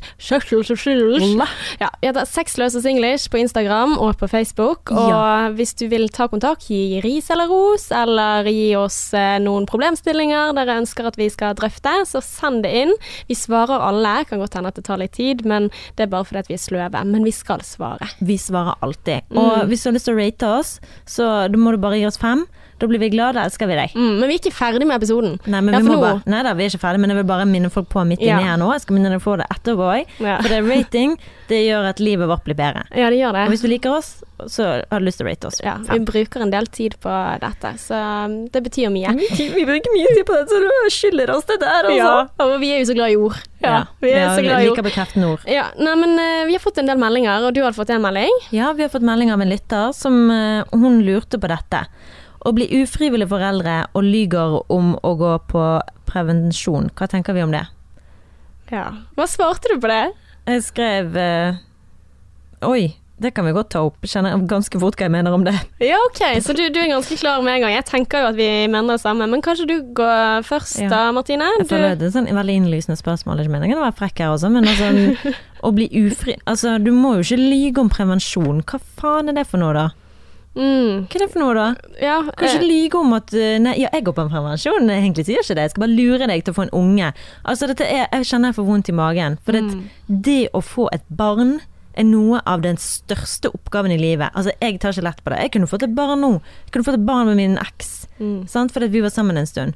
Ja, vi heter Sexløs og singlish på Instagram og på Facebook. Og Ja. hvis du vil ta kontakt, gi ris eller ros, eller gi oss eh, noen problemstillinger dere ønsker at vi skal drøfte, så send det inn. Vi svarer alle. Kan godt hende at det tar litt tid, men det er bare fordi at vi er sløve. Men vi skal svare. Vi svarer alltid. Og Mm. hvis du har lyst til å rate oss, så da må du bare gi oss fem. Da blir vi glade, da elsker vi deg. Mm, men vi er ikke ferdig med episoden. Nei, men Ja, vi bare, nei da, vi er ikke ferdig, men jeg vil bare minne folk på midt Ja. her nå. Jeg skal minne deg på det etterpå òg. Ja. For det er rating, det gjør at livet vårt blir bedre. Ja, det gjør det. Og hvis du liker oss, så har du lyst til å rate oss. Ja, vi bruker en del tid på dette, så um, det betyr mye. Vi bruker mye tid på det, så du skylder oss det der, Ja, og vi er jo så glad i ord. Ja, vi er så glad i ord. liker bekreftende ord. Ja, nei, men eh, vi har fått en del meldinger, og du har fått en melding. Ja, vi har fått melding av en lytter som eh, hun lurte på dette. Å bli ufrivillig foreldre og lyger om å gå på prevensjon. Hva tenker vi om det? Ja. Hva svarte du på det? Jeg skrev uh, Oi, det kan vi godt ta opp. Kjenner ganske fort hva jeg mener om det. Ja, ok, så du, du er ganske klar med en gang. Jeg tenker jo at vi mener det samme, men kanskje du går først Ja. da, Martine? Jeg føler det er sånn veldig innlysende spørsmål. Ikke meningen å være frekk her også, men altså Å bli ufri Altså, du må jo ikke lyge om prevensjon. Hva faen er det for noe, da? Mm, Hva er det for noe, da? ja, Kanskje kan eh, lyge om at eh, Nei, ja, jeg går på en prevensjon. Jeg egentlig sier ikke det. Jeg skal bare lure deg til å få en unge. Altså, dette er Jeg kjenner jeg får vondt i magen. For det, Mm. det å få et barn er noe av den største oppgaven i livet. Altså, jeg tar ikke lett på det. Jeg kunne fått et barn nå. Jeg kunne fått et barn med min eks. mm. Sant? Fordi vi var sammen en stund.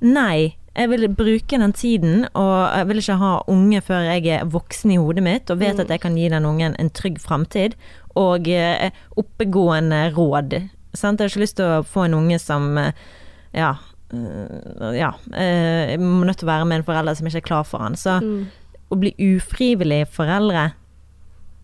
Nei, jeg vil bruke den tiden, og jeg vil ikke ha unge før jeg er voksen i hodet mitt og vet Mm. at jeg kan gi den ungen en trygg framtid og eh, oppegående råd. Sant? Jeg har ikke lyst til å få en unge som eh, ja, eh, ja må nødt til å være med en forelder som ikke er klar for han. Så Mm. å bli ufrivillig foreldre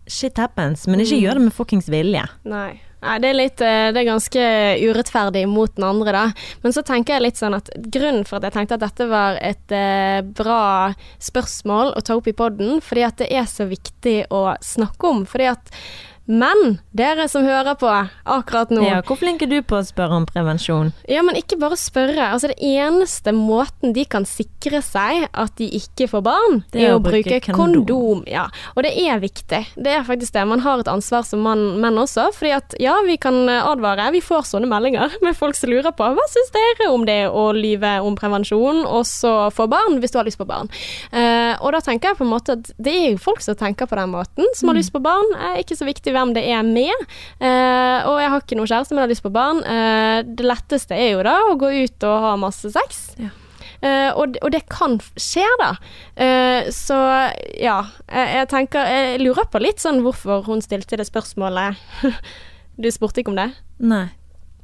Shit happens, men ikke Mm. gjør det med fuckings vilje. Nei. Nei, det er litt eh, Det er ganske urettferdig mot den andre, da. Men så tenker jeg litt sånn at grunnen for at jeg tenkte at dette var et eh, bra spørsmål å ta opp i poden, fordi at det er så viktig å snakke om. Fordi at Men dere som hører på akkurat nå Ja, hvor flink er du på å spørre om prevensjon? Ja, men ikke bare spørre. Altså, det eneste måten de kan sikre seg at de ikke får barn, Det er å bruke kondom. kondom. Ja, og det er viktig. Det er faktisk det. Man har et ansvar som mann, menn også. Fordi at ja, vi kan advare. Vi får sånne meldinger med folk som lurer på hva syns dere om det å lyve om prevensjon, og så få barn, hvis du har lyst på barn. Uh, og da tenker jeg på en måte at det er jo folk som tenker på den måten, som har lyst på barn. Er ikke så viktig hvem det er med. Eh, og jeg har ikke noe kjæreste, men jeg har lyst på barn. Eh, det letteste er jo da å gå ut og ha masse sex. Ja. Uh, og, det- og det kan skje, da. Uh, så ja, jeg, jeg tenker Jeg lurer på litt sånn hvorfor hun stilte det spørsmålet. du spurte ikke om det? Nei.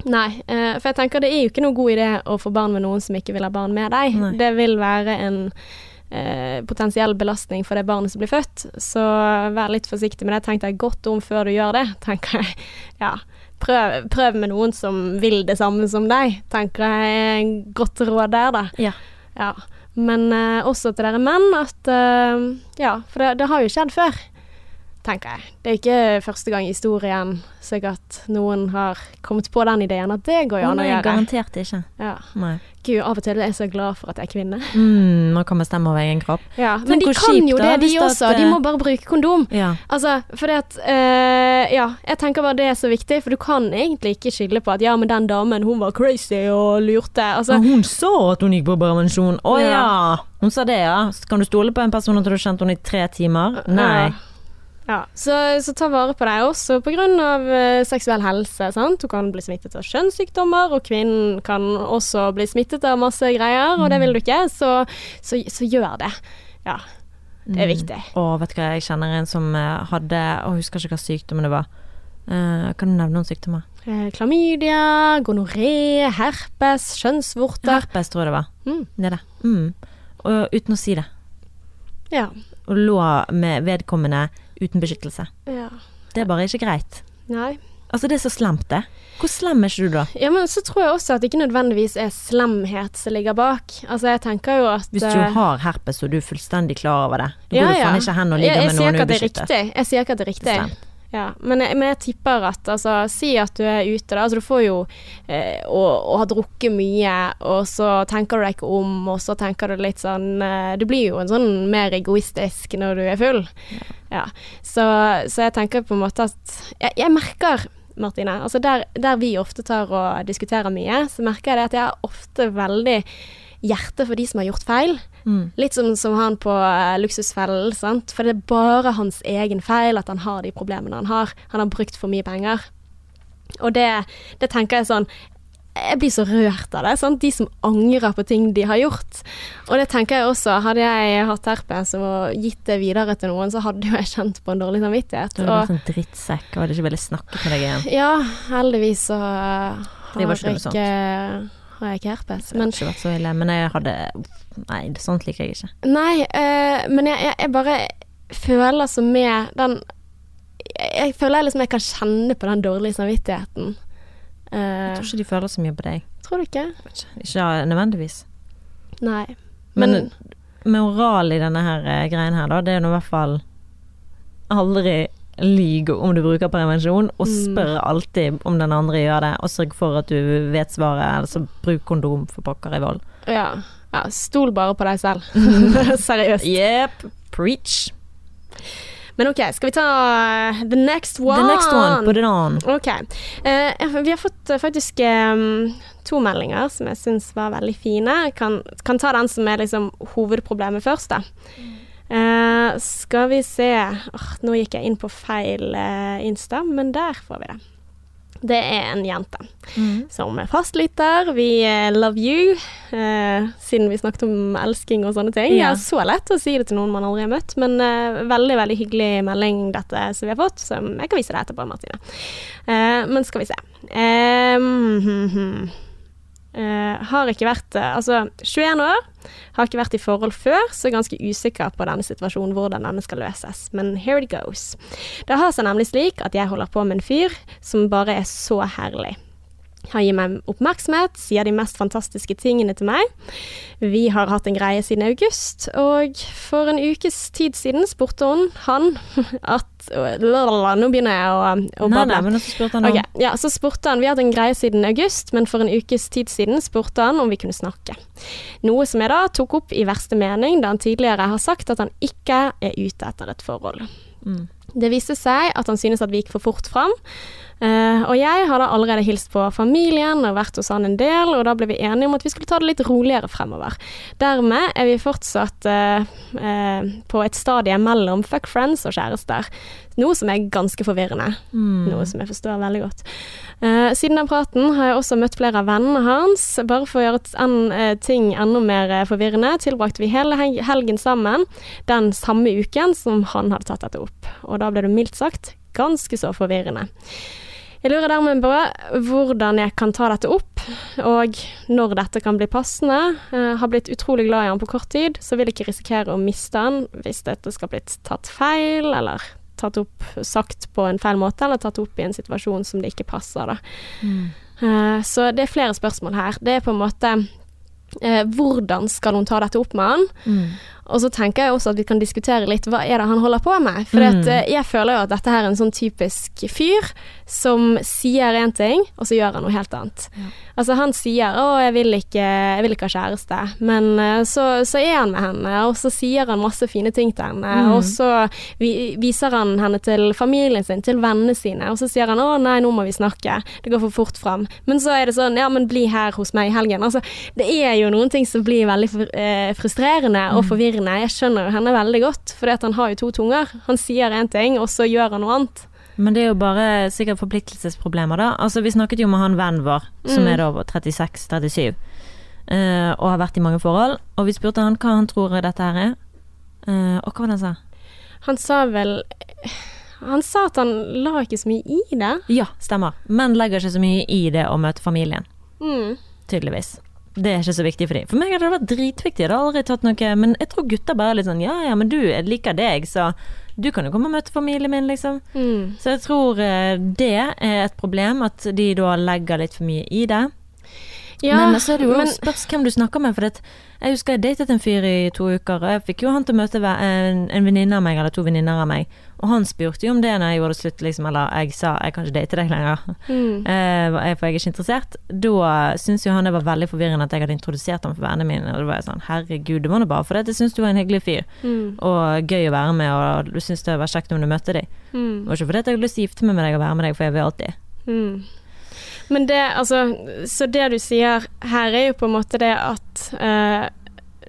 Nei, uh, for jeg tenker det er jo ikke noe god idé å få barn med noen som ikke vil ha barn med deg. Nei. Det vil være en potensiell belastning for det barnet som blir født, så vær litt forsiktig med det. Tenk deg godt om før du gjør det, tenker jeg. Ja, prøv, prøv med noen som vil det samme som deg, tenker jeg er godt råd der, da. Ja. Ja. Men eh, også til dere menn at eh, Ja, for det, det har jo skjedd før, tenker jeg. Det er ikke første gang i historien sikkert noen har kommet på den ideen at det går jo an å gjøre. garantert ikke. Ja. Nei. Gud, av og til er jeg så glad for at jeg er kvinne. Mm, nå kan vi stemme over egen kropp. Ja, Tenk Men de kan kjipt jo det, de også. Det... De eh, må bare bruke kondom. Ja. Altså, fordi at eh, Ja, jeg tenker bare det er så viktig, for du kan egentlig ikke skylde på at ja, men den damen, hun var crazy og lurte. Altså, hun så at hun gikk på prevensjon. Å ja. Ja. Hun sa det, ja. Så Kan du stole på en person at du har kjent henne i tre timer? Nei. Ja. Så, så ta vare på deg også pga. Uh, seksuell helse. Sant? Du kan bli smittet av kjønnssykdommer, og kvinnen kan også bli smittet av masse greier, og det vil du ikke, så, så, så gjør det. Ja, det er viktig. Mm. Og vet du hva, jeg kjenner en som eh, hadde Jeg husker ikke hva sykdommen det var. Eh, kan du nevne noen sykdommer? Eh, Klamydia, gonoré, herpes, kjønnsvorter. Herpes, tror jeg det var. Mm. Det er det. Mm. Og uten å si det. Ja. Og lå med vedkommende uten beskyttelse. ja. Det er bare ikke greit. Nei. Altså, det er så slemt, det. Hvor slem er ikke du da? Ja, men så tror jeg også at det ikke nødvendigvis er slemhet som ligger bak. Altså, jeg tenker jo at Hvis du eh, har herpes og du er fullstendig klar over det, da ja, går du ja. faen ikke hen og ligger jeg med sier noen ikke at det er ubeskyttet. riktig. Jeg sier ikke at det er riktig. Slemt. Ja, men, jeg, men jeg tipper at altså, Si at du er ute, da. Altså, du får jo eh, og, og har drukket mye, og så tenker du deg ikke om, og så tenker du litt sånn eh, Du blir jo en sånn mer egoistisk når du er full. Ja. Så, så jeg tenker på en måte at Jeg, jeg merker Martine, altså der, der vi ofte tar og diskuterer mye, så merker jeg det at jeg har ofte veldig hjerte for de som har gjort feil. Mm. Litt som, som han på uh, Luksusfellen, sant. For det er bare hans egen feil at han har de problemene han har. Han har brukt for mye penger. Og det, det tenker jeg sånn Jeg blir så rørt av det. Sant? De som angrer på ting de har gjort. Og det tenker jeg også. Hadde jeg hatt herpes og gitt det videre til noen, så hadde jo jeg kjent på en dårlig samvittighet. Du hadde vært en drittsekk og hadde ikke villet snakke med deg igjen. ja, heldigvis så har jeg ikke, har jeg ikke herpes. Det Men hadde ikke vært så ille, men jeg hadde Nei, det- sånt liker jeg ikke. Nei, eh, men jeg, jeg, jeg bare føler så med den jeg, jeg føler liksom jeg kan kjenne på den dårlige samvittigheten. Jeg Eh, tror ikke de føler så mye på deg. tror du ikke? Ikke, ikke nødvendigvis. Nei. Men, Men, moral i denne her eh, greien her, da, det er nå i hvert fall aldri lyge om du bruker prevensjon, og Mm. spør alltid om den andre gjør det, og sørg for at du vet svaret, altså bruk kondom for pokker i vold. ja. ja. Stol bare på deg selv. Seriøst. Jepp. Preach. Men OK, skal vi ta eh, the next one? The next one, put it on. Ok. Uh, vi har fått uh, faktisk um, to meldinger som jeg syns var veldig fine. Kan, kan ta den som er liksom hovedproblemet først, da. Eh, skal vi se oh, Nå gikk jeg inn på feil eh, Insta, men der får vi det. Det er en jente som er fastlytter. Vi eh, love you, eh, siden vi snakket om elsking og sånne ting. Ja. er Så lett å si det til noen man aldri har møtt, men eh, veldig veldig hyggelig melding dette som vi har fått. som jeg kan vise det etterpå, Martine. Men skal vi se. Eh, hmm, hmm. Eh, har ikke vært eh, Altså, 21 år, har ikke vært i forhold før, så er ganske usikker på denne situasjonen, hvordan denne skal løses. Men here it goes. Det har seg nemlig slik at jeg holder på med en fyr som bare er så herlig. Han gir meg oppmerksomhet, sier de mest fantastiske tingene til meg. Vi har hatt en greie siden august, og for en ukes tid siden spurte hun han at Lalala, Nå begynner jeg å, å Nei, bable. nei, men så spurte han om Ok, ja, så spurte han, Vi har hatt en greie siden august, men for en ukes tid siden spurte han om vi kunne snakke. Noe som jeg da tok opp i verste mening, da han tidligere har sagt at han ikke er ute etter et forhold. Mm. Det viste seg at han synes at vi gikk for fort fram. Eh, og jeg hadde allerede hilst på familien og vært hos han en del, og da ble vi enige om at vi skulle ta det litt roligere fremover. Dermed er vi fortsatt eh, eh, på et stadie mellom fuck friends og kjærester. Noe som er ganske forvirrende. Mm. Noe som jeg forstår veldig godt. Eh, siden den praten har jeg også møtt flere av vennene hans. Bare for å gjøre en, ting enda mer forvirrende, tilbrakte vi hele helgen sammen den samme uken som han hadde tatt dette opp. Og da ble det mildt sagt ganske så forvirrende. Jeg lurer dermed på hvordan jeg kan ta dette opp, og når dette kan bli passende. Jeg har blitt utrolig glad i han på kort tid, så vil jeg ikke risikere å miste han hvis dette skal blitt tatt feil, eller tatt opp sagt på en feil måte, eller tatt opp i en situasjon som det ikke passer, da. Mm. Eh, Så det er flere spørsmål her. Det er på en måte eh, hvordan skal hun ta dette opp med han? Mm. Og så tenker jeg også at vi kan diskutere litt hva er det han holder på med. For Mm. eh, jeg føler jo at dette her er en sånn typisk fyr som sier én ting, og så gjør han noe helt annet. Ja. Altså han sier 'å, jeg vil ikke, jeg vil ikke ha kjæreste', men eh, så, så er han med henne, og så sier han masse fine ting til henne, Mm. og så vi, viser han henne til familien sin, til vennene sine, og så sier han 'å nei, nå må vi snakke', det går for fort fram. Men så er det sånn 'ja, men bli her hos meg i helgen'. Altså, det er jo noen ting som blir veldig eh, frustrerende og Mm. forvirrende. Jeg skjønner henne veldig godt, fordi han har jo to tunger. Han sier én ting, og så gjør han noe annet. Men det er jo bare sikkert forpliktelsesproblemer, da. Altså, vi snakket jo med han vennen vår, som Mm. er da 36-37, eh, og har vært i mange forhold. Og vi spurte han hva han tror dette her er. Eh, og hva var det han sa? Han sa vel Han sa at han la ikke så mye i det. Ja, stemmer. Menn legger ikke så mye i det å møte familien, Mm. tydeligvis. Det er ikke så viktig for dem. For meg hadde det vært dritviktig. Jeg hadde aldri tatt noe Men jeg tror gutter bare er litt sånn ja ja, men du jeg liker deg, så du kan jo komme og møte familien min, liksom. Mm. Så jeg tror eh, det er et problem, at de da legger litt for mye i det. Ja, men så er det jo men- spørs hvem du snakker med. For jeg husker jeg datet en fyr i to uker, og jeg fikk jo han til å møte en, en venninne av meg, eller to venninner av meg. Og han spurte jo om det når jeg gjorde det slutt, liksom, eller jeg sa jeg kan ikke date deg lenger, Mm. eh, for jeg er ikke interessert. Da syntes jo han det var veldig forvirrende at jeg hadde introdusert ham for vennene mine. Og da var jeg sånn herregud, det var nå bare fordi jeg syntes du var en hyggelig fyr, Mm. og gøy å være med, og du syntes det var kjekt om du møtte dem. Mm. Var ikke fordi jeg hadde lyst til å gifte meg med deg og være med deg for evig og alltid. Mm. Men det, altså Så det du sier her, er jo på en måte det at eh,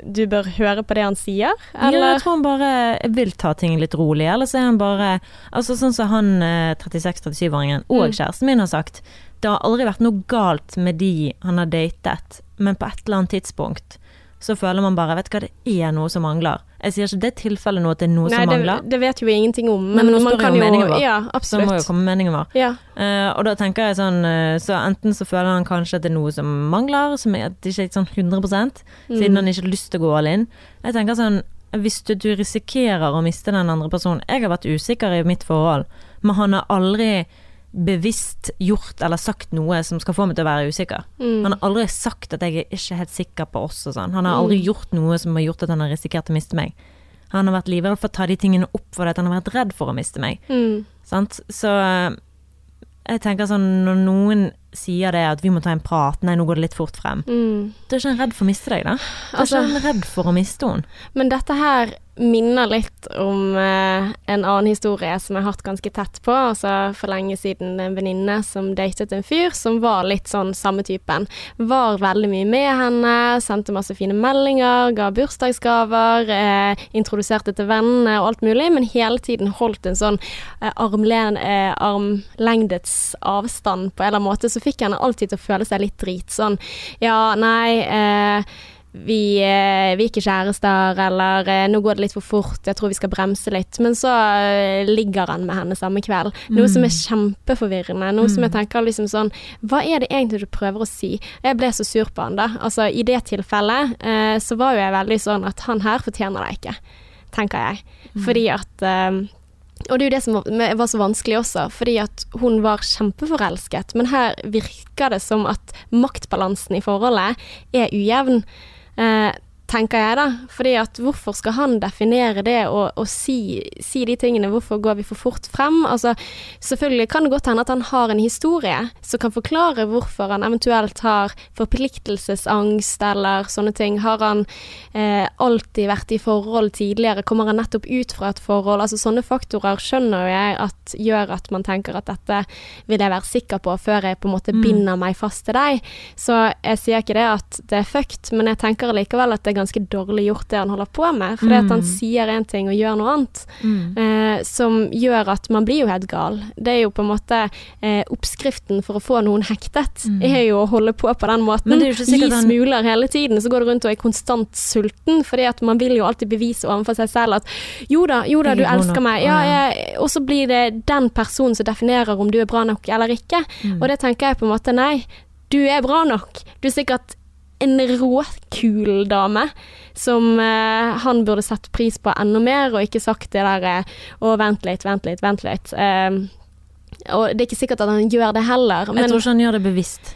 du bør høre på det han sier, Ja, jeg tror han bare vil ta ting litt rolig, eller så er han bare Altså sånn som han eh, 36-37-åringen og Mm. kjæresten min har sagt, det har aldri vært noe galt med de han har datet, men på et eller annet tidspunkt så føler man bare Vet du hva, det er noe som mangler. Jeg sier ikke det er tilfellet nå at det er noe Nei, som det, mangler. det vet jo vi ingenting om, Nei, men, men nå man kan jo meningen vår. Ja, Så må jo komme meningen vår. Ja. Uh, og da tenker jeg sånn eh, Så enten så føler han kanskje at det er noe som mangler, som er, at det ikke er sånn 100 siden Mm. han ikke har lyst til å gå all in. Jeg tenker sånn Hvis du, du risikerer å miste den andre personen Jeg har vært usikker i mitt forhold, men han har aldri bevisst gjort eller sagt noe som skal få meg til å være usikker. Mm. Han har aldri sagt at jeg er ikke helt sikker på oss og sånn. Han har aldri Mm. gjort noe som har gjort at han har risikert å miste meg. Han har vært livredd for å ta de tingene opp For at han har vært redd for å miste meg. Mm. Sant? Så eh, jeg tenker sånn når noen sier det at vi må ta en prat, nei nå går det litt fort frem. Mm. Da er ikke han redd for å miste deg, da? Da er Altså- ikke han redd for å miste henne. Men dette her minner litt om eh, en annen historie som jeg har hatt ganske tett på. Altså for lenge siden en venninne som datet en fyr som var litt sånn samme typen. Var veldig mye med henne, sendte masse fine meldinger, ga bursdagsgaver, eh, introduserte til vennene og alt mulig, men hele tiden holdt en sånn eh, eh, armlengdes avstand på en eller annen måte. Så fikk henne alltid til å føle seg litt drit. Sånn ja, nei eh, vi, eh, vi er ikke kjærester, eller eh, nå går det litt for fort, jeg tror vi skal bremse litt. Men så eh, ligger han med henne samme kveld. Noe som er kjempeforvirrende. Noe som jeg tenker liksom sånn Hva er det egentlig du prøver å si? Jeg ble så sur på han da. Altså i det tilfellet eh, så var jo jeg veldig sånn at han her fortjener deg ikke, tenker jeg. Fordi at eh, og det er jo det som var- var så vanskelig også, fordi at hun var kjempeforelsket, men her virker det som at maktbalansen i forholdet er ujevn. Eh, tenker jeg da. Fordi at hvorfor skal han definere det og, og si, si de tingene? Hvorfor går vi for fort frem? Altså, selvfølgelig kan det godt hende at han har en historie som kan forklare hvorfor han eventuelt har forpliktelsesangst eller sånne ting. Har han eh, alltid vært i forhold tidligere? Kommer han nettopp ut fra et forhold? Altså sånne faktorer skjønner jo jeg at gjør at man tenker at dette vil jeg være sikker på før jeg på en måte Mm. binder meg fast til deg. Så jeg sier ikke det at det er fucked, men jeg tenker likevel at det er ganske dårlig gjort det han holder på med. Fordi at han Mm. sier en ting og gjør noe annet. Mm. Eh, som gjør at man blir jo helt gal. Det er jo på en måte eh, oppskriften for å få noen hektet, Mm. er jo å holde på på den måten. Gi smuler han- hele tiden, så går du rundt og er konstant sulten, fordi at man vil jo alltid bevise overfor seg selv at jo da, jo da, du er elsker nok. meg. Ja. jeg, og så blir det den personen som definerer om du er bra nok eller ikke. Mm. Og det tenker jeg på en måte, nei, du er bra nok. Du er sikkert en råkul dame som eh, han burde sett pris på enda mer, og ikke sagt det der eh, å, vent litt, vent litt, vent litt. Eh, og det er ikke sikkert at han gjør det heller, Jeg tror ikke han gjør det bevisst.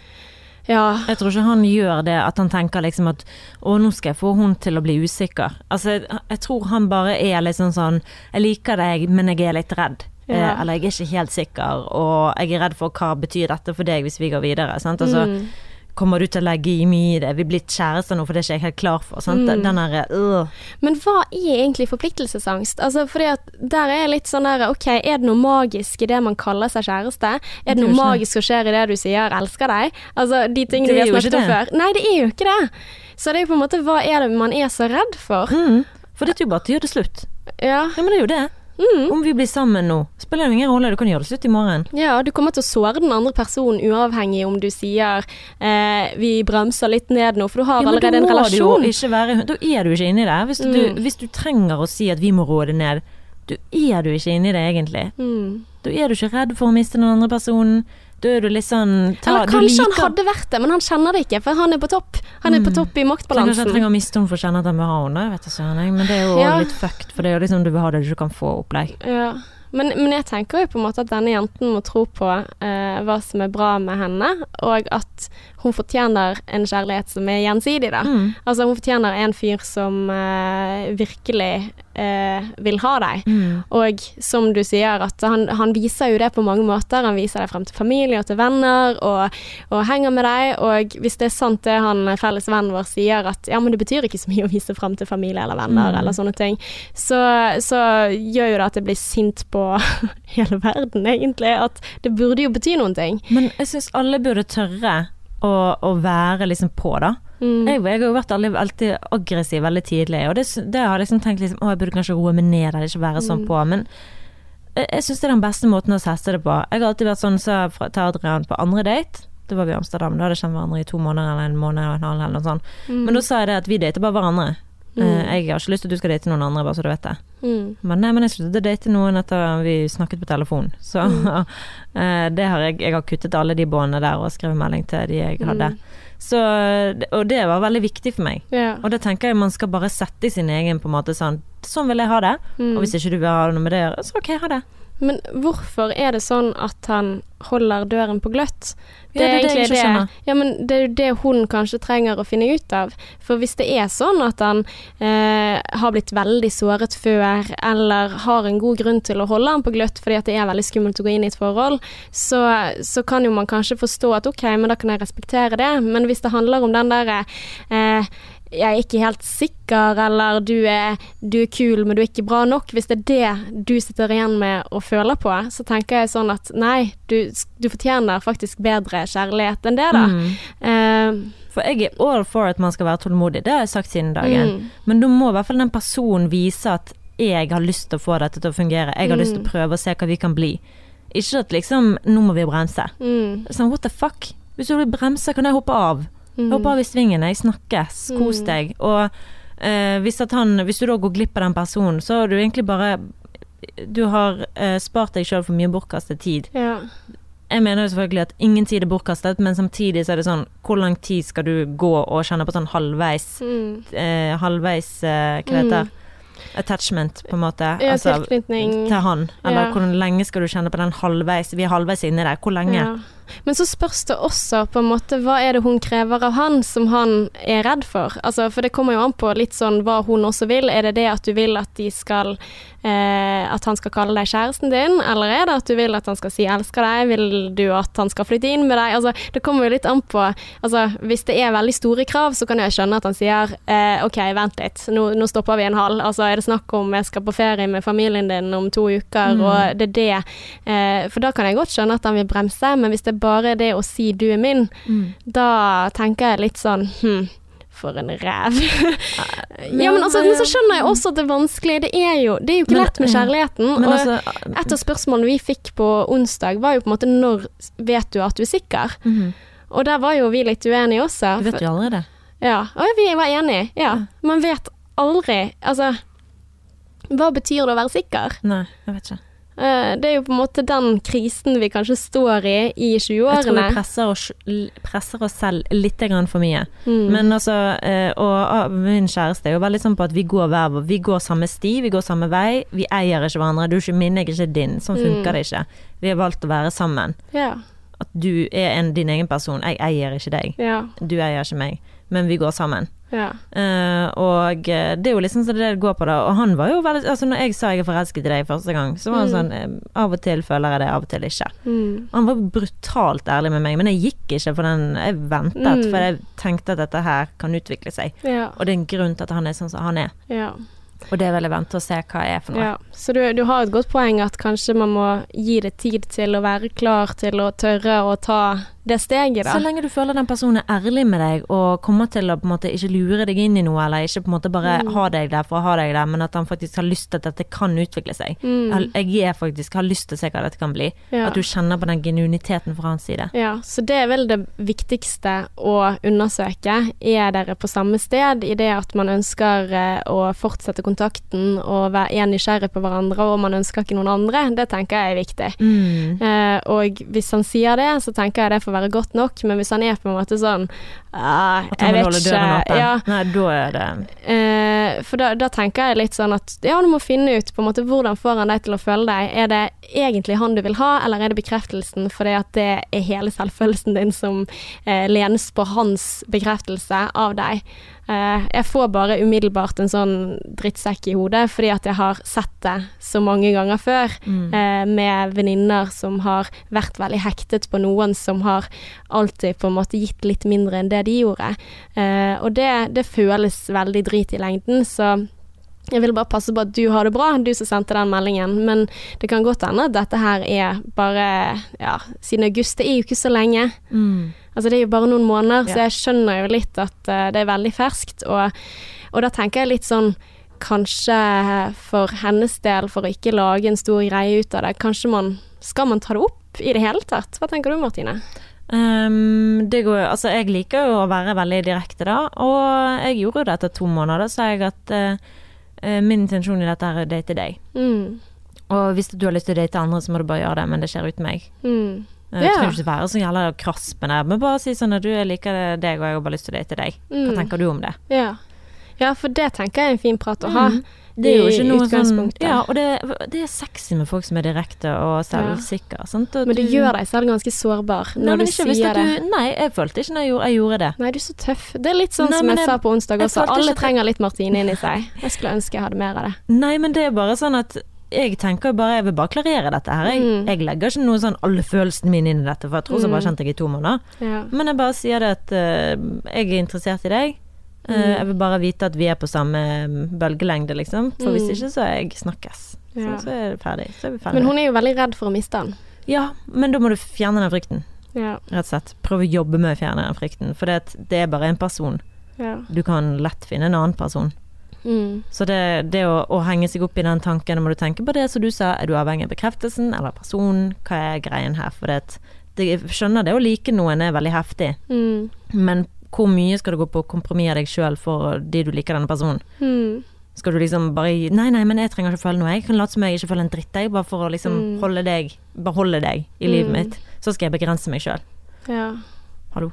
ja. Jeg tror ikke han gjør det at han tenker liksom at å, nå skal jeg få hun til å bli usikker. Altså, jeg, jeg tror han bare er litt sånn sånn Jeg liker deg, men jeg er litt redd. Ja. Eh, eller jeg er ikke helt sikker, og jeg er redd for hva betyr dette for deg hvis vi går videre. Sant? Altså, Mm. Kommer du til å legge i mye i det? Vi er blitt kjærester nå, for det er ikke jeg helt klar for. Sant? Mm. Den der, øh. Men hva er egentlig forpliktelsesangst? Altså, fordi at der er litt sånn der, ok, er det noe magisk i det man kaller seg kjæreste? Er det Det er noe magisk som skjer i det du sier 'elsker deg'? Altså, de tingene vi har snakket om før. Nei, det er jo ikke det. Så det er jo på en måte, hva er det man er så redd for? Mm. For det er jo bare til å gjøre det slutt. Ja. Ja, men det er jo det. Mm. Om vi blir sammen nå, spiller det ingen rolle, du kan gjøre det slutt i morgen. Ja, du kommer til å såre den andre personen uavhengig om du sier eh, 'vi bremser litt ned nå', for du har Ja, allerede en relasjon. være Da er du ikke inni det. Hvis du, Mm. hvis du trenger å si at vi må roe det ned, da er du ikke inni det egentlig. Mm. Da er du ikke redd for å miste den andre personen. Da er du litt sånn ta, Eller kanskje han hadde vært det, men han kjenner det ikke, for han er på topp. Han er på topp i maktbalansen. Kanskje jeg trenger å miste henne for å kjenne at jeg må ha henne. Men det er jo Ja. litt fucked, for det er jo liksom du vil ha det du ikke kan få opplegg. Ja. Men, men jeg tenker jo på en måte at denne jenten må tro på eh, hva som er bra med henne, og at hun fortjener en kjærlighet som er gjensidig, da. Mm. Altså hun fortjener en fyr som eh, virkelig eh, vil ha deg. Mm. Og som du sier, at han, han viser jo det på mange måter. Han viser deg frem til familie og til venner, og, og henger med deg. Og hvis det er sant det han felles vennen vår sier, at ja, men det betyr ikke så mye å vise frem til familie eller venner, Mm. eller sånne ting, så, så gjør jo det at jeg blir sint på hele verden, egentlig. At det burde jo bety noen ting. Men jeg syns alle burde tørre å, å være liksom på, da. Mm. Jeg, jeg har vært alltid, alltid aggressiv veldig tidlig, og det, det har jeg liksom tenkt liksom, å, jeg burde kanskje roe meg ned eller ikke være sånn Mm. på, men jeg, jeg syns det er den beste måten å teste det på. Jeg har alltid vært sånn så fra, til Adrian på andre date. Det var vi i Amsterdam, da hadde jeg kjent hverandre i to måneder eller en måned og en halv eller noe sånt. Mm. Men da sa jeg det at vi dater bare hverandre. Mm. Eh, Jeg har ikke lyst til at du skal date noen andre, bare så du vet det. Mm. Men nei, men jeg sluttet å date noen etter vi snakket på telefon. Så mm. det har jeg, jeg har kuttet alle de båndene der og skrevet melding til de jeg hadde. Så, og det var veldig viktig for meg. Yeah. Og det tenker jeg man skal bare sette i sin egen på en måte sånn Sånn vil jeg ha det. Mm. Og hvis ikke du vil ha noe med det å gjøre, så ok, ha det. Men hvorfor er det sånn at han holder døren på gløtt? Ja, det er det jeg ikke. Ja, men det er jo det hun kanskje trenger å finne ut av. For hvis det er sånn at han eh, har blitt veldig såret før, eller har en god grunn til å holde han på gløtt fordi det er veldig skummelt å gå inn i et forhold, så, så kan jo man kanskje forstå at ok, men da kan jeg respektere det. Men hvis det handler om den derre eh, jeg er ikke helt sikker, eller du er, du er kul, men du er ikke bra nok. Hvis det er det du sitter igjen med og føler på, så tenker jeg sånn at nei, du, du fortjener faktisk bedre kjærlighet enn det, da. Mm. Uh, For jeg er all for at man skal være tålmodig, det har jeg sagt siden dagen. Mm. Men da må i hvert fall den personen vise at jeg har lyst til å få dette til å fungere. Jeg har lyst til å prøve å se hva vi kan bli. Ikke at liksom Nå må vi bremse. mm, Sånn, what the fuck? Hvis du bremser, kan jeg hoppe av. mm, Hopp av i svingene, jeg snakkes, kos Mm. deg. Og eh, hvis, han, hvis du da går glipp av den personen, så har du egentlig bare Du har eh, spart deg sjøl for mye bortkastet tid. ja. Jeg mener jo selvfølgelig at ingen tid er bortkastet, men samtidig så er det sånn Hvor lang tid skal du gå og kjenne på sånn halvveis Mm. eh, Halvveis eh, Hva det heter Attachment, på en måte. Ja, Altså, tilknytning. til han. Eller Ja. hvor lenge skal du kjenne på den halvveis Vi er halvveis inni der. Hvor lenge? Ja. Men så spørs det også på en måte hva er det hun krever av han som han er redd for. Altså, for det kommer jo an på litt sånn hva hun også vil. Er det det at du vil at de skal eh, At han skal kalle deg kjæresten din, eller er det at du vil at han skal si 'elsker deg'? Vil du at han skal flytte inn med deg? Altså, det kommer jo litt an på Altså, hvis det er veldig store krav, så kan jeg skjønne at han sier eh, 'OK, vent litt, nå, nå stopper vi en hal'. Altså, er det snakk om jeg skal på ferie med familien din om to uker, Mm. og det er det eh, For da kan jeg godt skjønne at han vil bremse, men hvis det er bare det å si 'du er min', Mm. da tenker jeg litt sånn hm, for en ræv. ja, men, altså, men så skjønner jeg også at det er vanskelig. Det er jo, det er jo ikke lett med kjærligheten. Men og altså et av spørsmålene vi fikk på onsdag, var jo på en måte når vet du at du er sikker? mhm. Og der var jo vi litt uenige også. Du vet jo allerede. Ja, og vi var enige. Ja. Man vet aldri Altså, hva betyr det å være sikker? Nei, jeg vet ikke. Eh, Det er jo på en måte den krisen vi kanskje står i i Jeg tror 20-årene. vi presser oss, presser oss selv litt for mye. Mm. Men altså, eh, og min kjæreste er jo veldig sånn på at vi går hver vår- Vi går samme sti, vi går samme vei. Vi eier ikke hverandre. Du er ikke min, jeg er ikke din. Sånn funker Mm. det ikke. Vi har valgt å være sammen. Ja, At du er en, din egen person. Jeg eier ikke deg. ja, Du eier ikke meg. Men vi går sammen. ja. Uh, og eh, det er jo liksom så det går på, da. Og han var jo veldig Altså, når jeg sa jeg er forelsket i deg første gang, så var han Mm. sånn eh, Av og til føler jeg det, av og til ikke. Mm. Han var brutalt ærlig med meg, men jeg gikk ikke for den Jeg ventet, Mm. for jeg tenkte at dette her kan utvikle seg. Ja, Og det er en grunn til at han er sånn som han er. ja. Og det vil jeg vente og se hva jeg er for noe. ja. Så du, du har et godt poeng at kanskje man må gi det tid til å være klar til å tørre å ta det steget, da. Så lenge du føler den personen er ærlig med deg og kommer til å på en måte ikke lure deg inn i noe, eller ikke på en måte bare Mm. ha deg der for å ha deg der, men at han faktisk har lyst til at dette kan utvikle seg. Mm. Jeg er faktisk, har lyst til å se hva dette kan bli. Ja. At du kjenner på den genuiniteten fra hans side. Ja, så det er vel det viktigste å undersøke. Er dere på samme sted i det at man ønsker eh, å fortsette kontakten og være er nysgjerrig på hverandre, og man ønsker ikke noen andre? Det tenker jeg er viktig. Mm. Eh, og hvis han sier det, så tenker jeg det får være godt nok, men hvis han er på en måte sånn ah, At han vil holde døren åpen. ja, Nei, da er det uh, for da, da tenker jeg litt sånn at ja, du må finne ut på en måte hvordan får han deg til å føle deg. Er det egentlig han du vil ha, eller er det bekreftelsen fordi at det er hele selvfølelsen din som eh, lenes på hans bekreftelse av deg? Eh, jeg får bare umiddelbart en sånn drittsekk i hodet fordi at jeg har sett det så mange ganger før mm. eh, med venninner som har vært veldig hektet på noen som har alltid på en måte gitt litt mindre enn det de gjorde. Eh, og det, det føles veldig drit i lengden, så jeg vil bare passe på at du har det bra, du som sendte den meldingen. Men det kan godt hende at dette her er bare Ja, siden august, det er jo ikke så lenge. Mm. Altså det er jo bare noen måneder, så jeg skjønner jo litt at uh, det er veldig ferskt. Og, og da tenker jeg litt sånn Kanskje for hennes del, for å ikke lage en stor greie ut av det, kanskje man Skal man ta det opp i det hele tatt? Hva tenker du, Martine? Um, det går, altså jeg liker jo å være veldig direkte, da. Og jeg gjorde det etter to måneder. Da sa jeg at eh, min intensjon i dette er å date deg. Mm. Og hvis du har lyst til å date andre, så må du bare gjøre det, men det skjer uten meg. Mm. Jeg Ja. trenger ikke være så jævla krass med det, men bare si sånn at du jeg liker deg, og jeg har bare lyst til å date deg. Hva Mm. tenker du om det? Ja. ja, for det tenker jeg er en fin prat å ha. Mm. Det er jo ikke noe sånn. Ja, og det, det er sexy med folk som er direkte og selvsikre. Ja. Men det du- gjør deg selv ganske sårbar når nei, du ikke sier det. du Nei, jeg følte ikke når jeg gjorde, jeg gjorde det. Nei, du er så tøff. Det er litt sånn Nei, som jeg, jeg- sa på onsdag også. Alle trenger litt Martine inni seg. Jeg skulle ønske jeg hadde mer av det. Nei, men det er bare sånn at jeg tenker bare Jeg vil bare klarere dette her. Jeg, Mm. jeg legger ikke noe sånn alle følelsene mine inn i dette, for jeg tror så bare Mm. kjente jeg i to måneder. Ja. Men jeg bare sier det at uh, jeg er interessert i deg. Eh, Mm. jeg vil bare vite at vi er på samme bølgelengde, liksom. For hvis Mm. ikke, så er jeg snakkes. Så, Ja. så er det ferdig. Så er vi ferdig. Men hun er jo veldig redd for å miste han. Ja, men da må du fjerne den frykten, Ja. rett og slett. Prøve å jobbe med å fjerne den frykten. For det, det er bare en person. ja. Du kan lett finne en annen person. Mm. Så det, det å, å henge seg opp i den tanken, da må du tenke på det som du sa, er du avhengig av bekreftelsen eller personen, hva er greien her? For det, jeg skjønner det å like noen er veldig heftig, Mm. men hvor mye skal du gå på kompromiss av deg sjøl for de du liker denne personen? Mm. Skal du liksom bare Nei, nei, men jeg trenger ikke føle noe, jeg kan late som jeg ikke føler en dritt, jeg, bare for å liksom Mm. holde deg, beholde deg i livet Mm. mitt. Så skal jeg begrense meg sjøl. Ja. Hallo.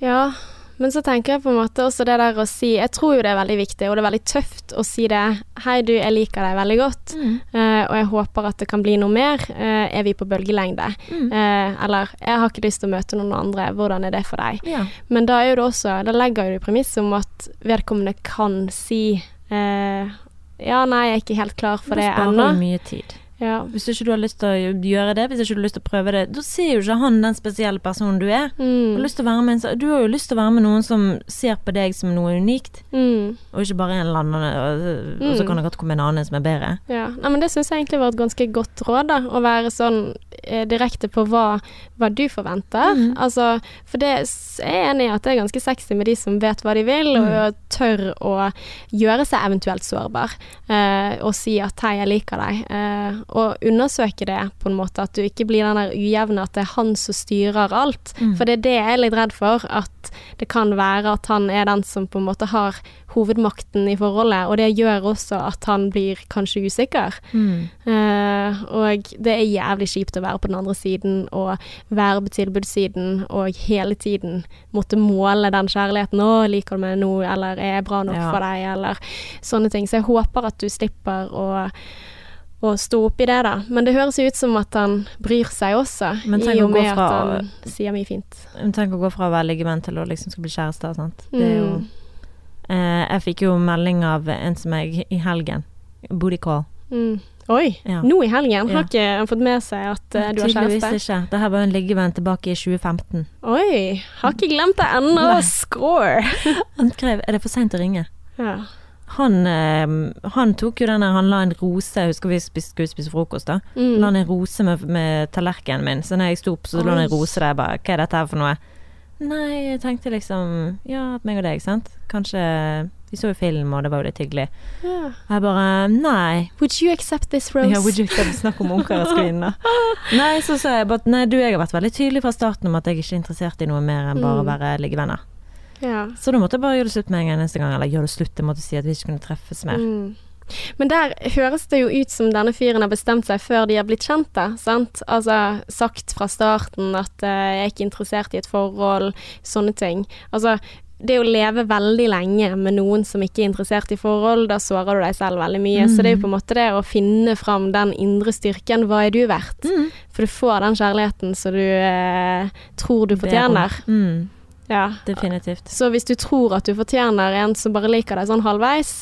Ja, men så tenker jeg på en måte også det der å si Jeg tror jo det er veldig viktig, og det er veldig tøft å si det. Hei, du, jeg liker deg veldig godt, eh, og jeg håper at det kan bli noe mer. Uh, er vi på bølgelengde? Mm. Uh, eller jeg har ikke lyst til å møte noen andre, hvordan er det for deg? Ja. Men da er jo det også Da legger du premiss om at vedkommende kan si Ja, nei, jeg er ikke helt klar for Da det sparer ennå. du mye tid. Ja. Hvis ikke du har lyst til å gjøre det, hvis ikke du har lyst til å prøve det, da ser jo ikke han den spesielle personen du er. Mm. har, med en, du har jo lyst til å være med noen som ser på deg som noe unikt, Mm. og ikke bare en eller annen, og, og så Mm. kan det godt komme en annen som er bedre. Ja, Nei, men det syns jeg egentlig var et ganske godt råd, da. Å være sånn eh, direkte på hva, hva du forventer. Mm. Altså, for det s- jeg er enig i at det er ganske sexy med de som vet hva de vil, Mhm. og tør å gjøre seg eventuelt sårbar. Eh, og si at 'hei, jeg liker deg'. Eh, og undersøke det på en måte, at du ikke blir den der ujevne, at det er han som styrer alt. Mm. For det er det jeg er litt redd for, at det kan være at han er den som på en måte har hovedmakten i forholdet, og det gjør også at han blir kanskje usikker. Mm. Uh, og det er jævlig kjipt å være på den andre siden og være på tilbudssiden og hele tiden måtte måle den kjærligheten. 'Å, liker du meg nå?' eller 'er jeg bra nok Ja. for deg?' eller sånne ting. Så jeg håper at du slipper å å stå opp i det, da. Men det høres jo ut som at han bryr seg også, i og med fra- at han sier mye fint. Men Tenk å gå fra å være liggevenn til å liksom skal bli kjærester, sant. Det er jo Mm. eh, Jeg fikk jo melding av en som jeg i helgen. Booty call. Mm. Oi, Ja. nå i helgen har Ja. ikke han fått med seg at uh, du har Tydeligvis kjæreste? ikke. Det her var jo en liggevenn tilbake i 2015. Oi, har ikke glemt det ennå. Score! Han skrev 'Er det for seint å ringe?' Ja. Han, eh, han tok jo den der, han la en rose, husker vi skulle spise frokost da. Mm. La han en rose med, med tallerkenen min, så når jeg sto opp så lå det en rose der, jeg bare, hva er dette her for noe? Nei, jeg tenkte liksom, ja, meg og deg, sant? Kanskje, vi så jo film, og det var jo litt hyggelig. Yeah. Jeg bare, nei. Would you accept this, Rose? Ja, would you accept snakk om ungkarskvinnen da? Nei, så sa jeg bare, nei, du, jeg har vært veldig tydelig fra starten om at jeg ikke er interessert i noe mer enn bare å Mm. være liggevenner. Ja. Så da måtte jeg bare gjøre det slutt med en gang neste gang, eller gjøre det slutt, jeg måtte si at vi ikke kunne treffes mer. Mm. Men der høres det jo ut som denne fyren har bestemt seg før de har blitt kjent, da, sant? Altså sagt fra starten at uh, jeg er ikke interessert i et forhold, sånne ting. Altså, det å leve veldig lenge med noen som ikke er interessert i forhold, da sårer du deg selv veldig mye. Så det er jo på en måte det å finne fram den indre styrken. Hva er du verdt? Mm. For du får den kjærligheten som du eh, tror du fortjener. Mm, Ja. definitivt. Så hvis du tror at du fortjener en som bare liker deg sånn halvveis,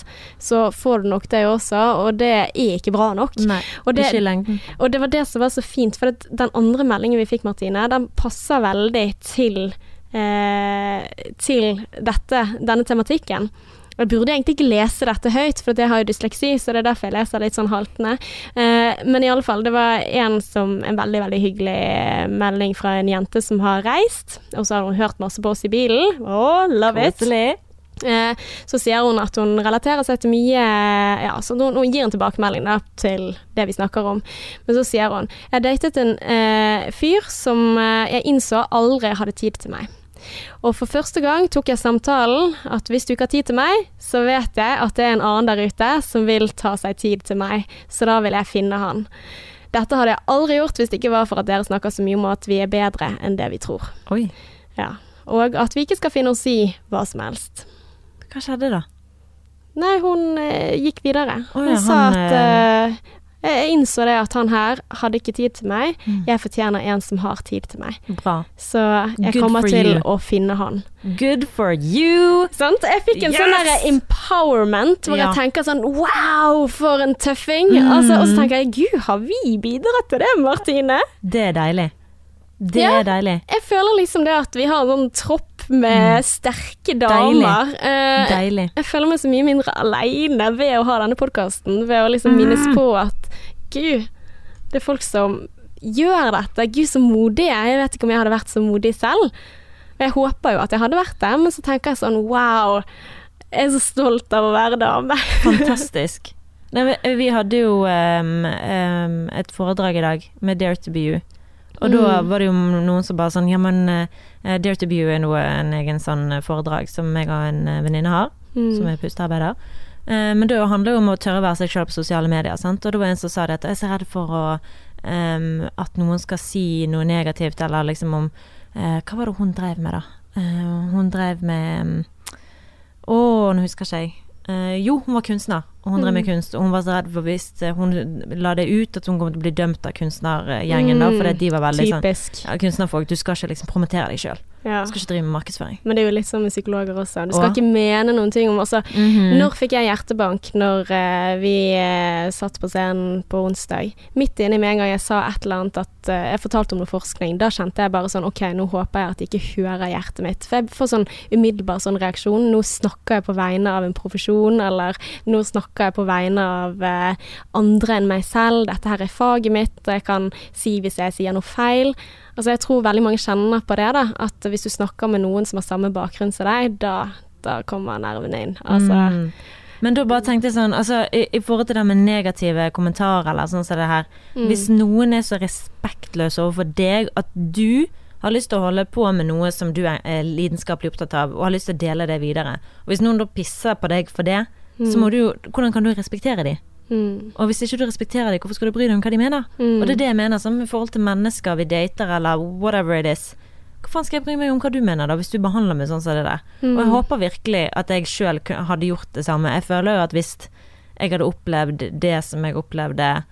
så får du nok det også, og det er ikke bra nok. Nei, Og det, ikke i lengden. og det var det som var så fint, for den andre meldingen vi fikk, Martine, den passer veldig til, eh, til dette, denne tematikken. Jeg burde egentlig ikke lese dette høyt, for jeg har jo dysleksi, så det er derfor jeg leser litt sånn haltende. Eh, men i alle fall, det var en, som, en veldig veldig hyggelig melding fra en jente som har reist, og så har hun hørt masse på oss i bilen. Oh, love it. Eh, så sier hun at hun relaterer seg til mye Ja, så hun, hun gir en tilbakemelding da, til det vi snakker om. Men så sier hun Jeg datet en eh, fyr som eh, jeg innså aldri hadde tid til meg. Og for første gang tok jeg samtalen at hvis du ikke har tid til meg, så vet jeg at det er en annen der ute som vil ta seg tid til meg, så da vil jeg finne han. Dette hadde jeg aldri gjort hvis det ikke var for at dere snakker så mye om at vi er bedre enn det vi tror. Oi, Ja. Og at vi ikke skal finne oss i hva som helst. hva skjedde da? Nei, hun eh, gikk videre. Hun ja, sa han, at eh, Jeg innså det at han her hadde ikke tid til meg. Mm. Jeg fortjener en som har tid til meg. Bra. Så jeg Good kommer til you. å finne han. Good for you! Sant? Jeg fikk en sånn Yes! der empowerment, hvor Ja. jeg tenker sånn Wow, for en tøffing! Mm. Altså, og så tenker jeg Gud, har vi bidratt til det, Martine? Det er deilig. Det Ja. er deilig. Jeg føler liksom det at vi har en sånn tropp med sterke damer. Deilig. Deilig. jeg føler meg så mye mindre aleine ved å ha denne podkasten. Ved å liksom minnes Mm. på at gud, det er folk som gjør dette. Gud, så modig jeg vet ikke om jeg hadde vært så modig selv. Og jeg håper jo at jeg hadde vært det, men så tenker jeg sånn wow, jeg er så stolt av å være dame. Fantastisk. Nei, vi, vi hadde jo um, um, et foredrag i dag med Dare to be you. Og da Mm. var det jo noen som bare sånn Ja, men eh, Dare to be you er noe, en egen sånn eh, foredrag som jeg og en eh, venninne har, som Mm. er pustearbeider. Eh, men det handler jo om å tørre å være seg sjøl på sosiale medier. Sant? Og det var en som sa det at jeg er så redd for å, um, at noen skal si noe negativt, eller liksom om uh, Hva var det hun drev med, da? Uh, hun drev med Å, um, oh, nå husker ikke jeg. Uh, jo, hun var kunstner, og hun drev med Mm. kunst. Og hun var så redd for hvis eh, hun la det ut at hun kom til å bli dømt av kunstnergjengen, da, fordi de var veldig sånn ja, Kunstnerfolk, du skal ikke liksom promotere deg sjøl. Ja. Skal ikke drive med markedsføring. Men det er jo litt sånn med psykologer også. Du skal Åh. ikke mene noen ting om altså, mm -hmm. Når fikk jeg hjertebank når uh, vi uh, satt på scenen på onsdag? Midt inni med en gang jeg sa et eller annet at uh, jeg fortalte om noe forskning, da kjente jeg bare sånn OK, nå håper jeg at de ikke hører hjertet mitt. For jeg får sånn umiddelbar sånn reaksjon. Nå snakker jeg på vegne av en profesjon, eller nå snakker jeg på vegne av andre enn meg selv. Dette her er faget mitt, og jeg kan si hvis jeg sier noe feil. Altså Jeg tror veldig mange kjenner på det, da. At hvis du snakker med noen som har samme bakgrunn som deg, da, da kommer nervene inn. Altså Mm. Men da bare tenkte jeg sånn, altså i, i forhold til det med negative kommentarer eller sånn som det her mm. Hvis noen er så respektløs overfor deg at du har lyst til å holde på med noe som du er er lidenskapelig opptatt av, og har lyst til å dele det videre, og hvis noen da pisser på deg for det, så må du jo Hvordan kan du respektere dem? Mm. Og hvis ikke du respekterer dem, hvorfor skal du bry deg om hva de mener? Mm. Og det er det jeg mener, som i forhold til mennesker vi dater, eller whatever it is. Hva faen skal jeg bry meg om hva du mener, da, hvis du behandler meg sånn som det der? Og jeg Mm. håper virkelig at jeg sjøl hadde gjort det samme. Jeg føler jo at hvis jeg hadde opplevd det som jeg opplevde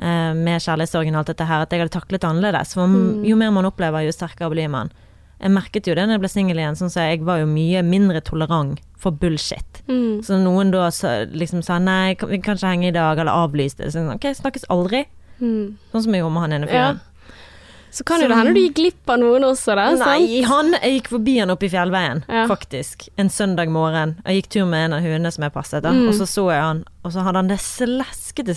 eh, med kjærlighetssorgen og alt dette her, at jeg hadde taklet det annerledes. For Mm. jo mer man opplever, jo sterkere blir man. Jeg merket jo det når jeg ble singel igjen, sånn så jeg var jo mye mindre tolerant for bullshit. Mm. Så noen da liksom sa nei, vi kan ikke henge i dag, eller avlyste. Så, ok, snakkes aldri. Mm. Sånn som jeg gjorde med han ene Ja. fyren. Så kan jo det hende du gikk glipp av noen også, da. Nei, han, jeg gikk forbi han oppe i fjellveien, Ja. faktisk. En søndag morgen. Jeg gikk tur med en av hundene som jeg passet, da. Mm. og så så jeg han, og så hadde han det sleskete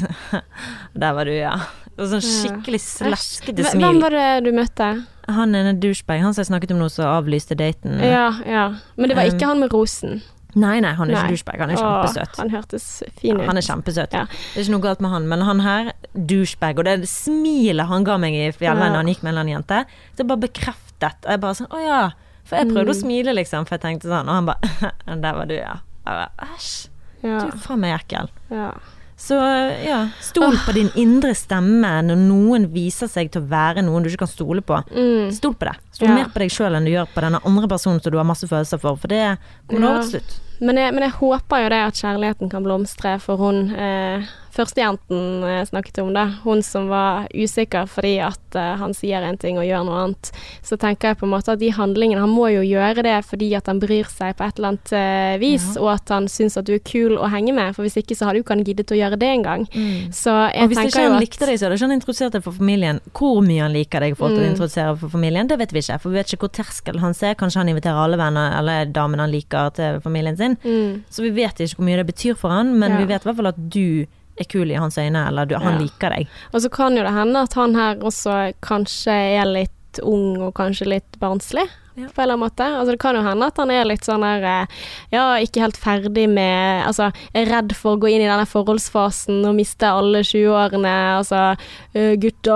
Der var du, ja. Og sånn skikkelig sleskete ja. smil. Hvem var det du møtte? Han er en douchebag, han som jeg snakket om nå, som avlyste daten. Ja, ja. Men det var Um, ikke han med rosen. Nei, nei, han er ikke douchebag, han er Åh, kjempesøt. han hørtes fin ut. Ja, Han er kjempesøt. Ja. Det er ikke noe galt med han, men han her, douchebag, og det smilet han ga meg i fjellveien Ja. da han gikk med en eller annen jente, det bare bekreftet. Og Jeg bare sånn, å ja. For jeg prøvde å Mm. smile, liksom, for jeg tenkte sånn, og han bare Der var du, ja. Jeg bare, Æsj, Ja, du er faen meg ekkel. ja. Så ja, stol på din indre stemme når noen viser seg til å være noen du ikke kan stole på. Mm. Stol på det. Stol Ja. mer på deg sjøl enn du gjør på denne andre personen som du har masse følelser for, for det kommer Ja. over til slutt. Men, jeg, men jeg håper jo det at kjærligheten kan blomstre for hun eh, førstejenten jeg snakket om, det, Hun som var usikker fordi at eh, han sier en ting og gjør noe annet. Så tenker jeg på en måte at de handlingene Han må jo gjøre det fordi at han bryr seg på et eller annet eh, vis, Ja. og at han syns at du er kul å henge med. For hvis ikke så hadde jo ikke han giddet å gjøre det engang. Så jeg Og hvis tenker ikke han at likte deg, så hadde ikke han introdusert deg for familien. Hvor mye han liker deg for å Mm. introdusere for familien, det vet vi ikke. For vi vet ikke hvor terskel han ser. Kanskje han inviterer alle venner eller damene han liker til familien sin. mm, Så vi vet ikke hvor mye det betyr for han, men Ja. vi vet i hvert fall at du er kul i hans øyne, eller du, han Ja. liker deg. Og så kan jo det hende at han her også kanskje er litt ung og kanskje litt barnslig. Ja. På en eller annen måte. Altså Det kan jo hende at han er litt sånn her eh, Ja, ikke helt ferdig med Altså, er redd for å gå inn i denne forholdsfasen og miste alle 20-årene. Altså gutter gutta,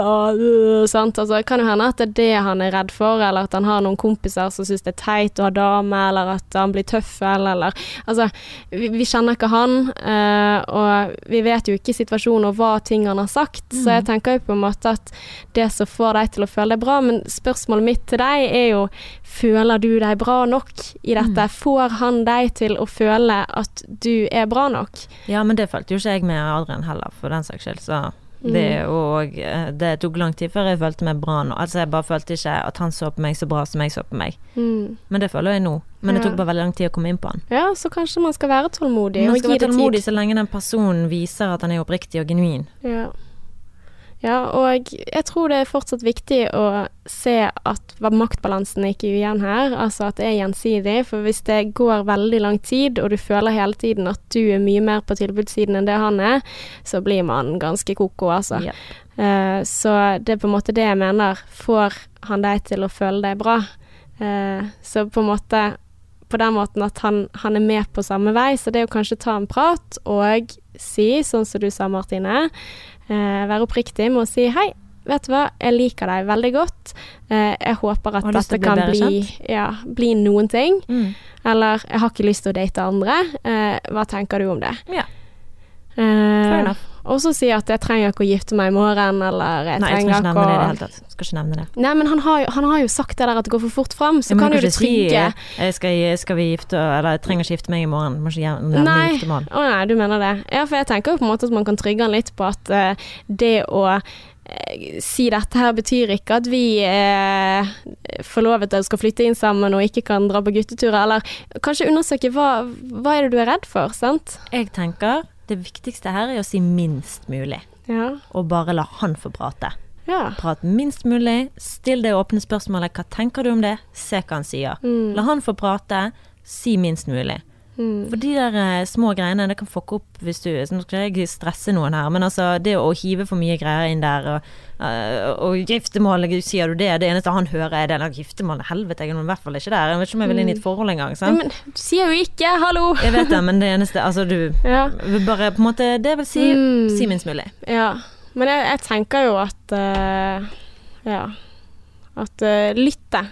av uh, sant. Altså Det kan jo hende at det er det han er redd for, eller at han har noen kompiser som syns det er teit å ha dame, eller at han blir tøffel, eller Altså, vi, vi kjenner ikke han, eh, og vi vet jo ikke situasjonen og hva ting han har sagt, så jeg tenker jo på en måte at det som får deg til å føle deg bra, men spørsmålet mitt til deg er jo Føler du deg bra nok i dette? Får han deg til å føle at du er bra nok? Ja, men det følte jo ikke jeg med Adrian heller, for den saks skyld. Så det, og, eh, det tok lang tid før jeg følte meg bra nå. Altså, jeg bare følte ikke at han så på meg så bra som jeg så på meg. Mm. Men det føler jeg nå. Men det tok bare veldig lang tid å komme inn på han. Ja, så kanskje man skal være tålmodig Man skal være tålmodig tid. så lenge den personen viser at han er oppriktig og genuin. Ja. Ja, og jeg tror det er fortsatt viktig å se at maktbalansen er ikke ujevn her, altså at det er gjensidig. For hvis det går veldig lang tid, og du føler hele tiden at du er mye mer på tilbudssiden enn det han er, så blir man ganske koko, altså. Yep. Uh, så det er på en måte det jeg mener. Får han deg til å føle deg bra? Uh, så på en måte på den måten at han, han er med på samme vei, så det er å kanskje ta en prat og si, sånn som du sa, Martine, være oppriktig med å si hei. Vet du hva, jeg liker deg veldig godt. Eh, jeg håper at dette bli kan bli, ja, bli noen ting. Mm. Eller jeg har ikke lyst til å date andre. Eh, hva tenker du om det? Ja. Fair Eh, enough. Og så si at jeg trenger ikke å gifte meg i morgen, eller jeg Nei, jeg skal trenger ikke nevne det i det hele tatt. Skal ikke nevne det. Nei, men han har, jo, han har jo sagt det der at det går for fort fram, så Ja, kan jo det ikke si, trygge eh, skal, skal vi gifte Eller jeg trenger ikke gifte meg i morgen. Må ikke nevne Nei. giftermål. Å nei, du mener det. Ja, for jeg tenker jo på en måte at man kan trygge han litt på at uh, det å eh, si dette her betyr ikke at vi eh, forlovede skal flytte inn sammen og ikke kan dra på gutteturer, eller kanskje undersøke hva, hva er det du er redd for, sant? Jeg tenker det viktigste her er å si minst mulig, Ja. og bare la han få prate. Ja. Prat minst mulig, still det åpne spørsmålet 'hva tenker du om det', se hva han sier. Mm. La han få prate, si minst mulig. Mm. For de der eh, små greiene, det kan fucke opp hvis du Nå skal jeg stresse noen her, men altså det å hive for mye greier inn der, og, eh, og giftermål, sier du det, det eneste han hører er det der giftermålet, helvete, jeg er i hvert fall ikke der, jeg vet ikke om jeg vil inn i et forhold engang, Ja, men du sier jo ikke 'hallo'. Jeg vet det, men det eneste, altså du Ja. bare på en måte, det vil si, Mm. si minst mulig. Ja, men jeg, jeg tenker jo at uh, Ja. At uh, lytte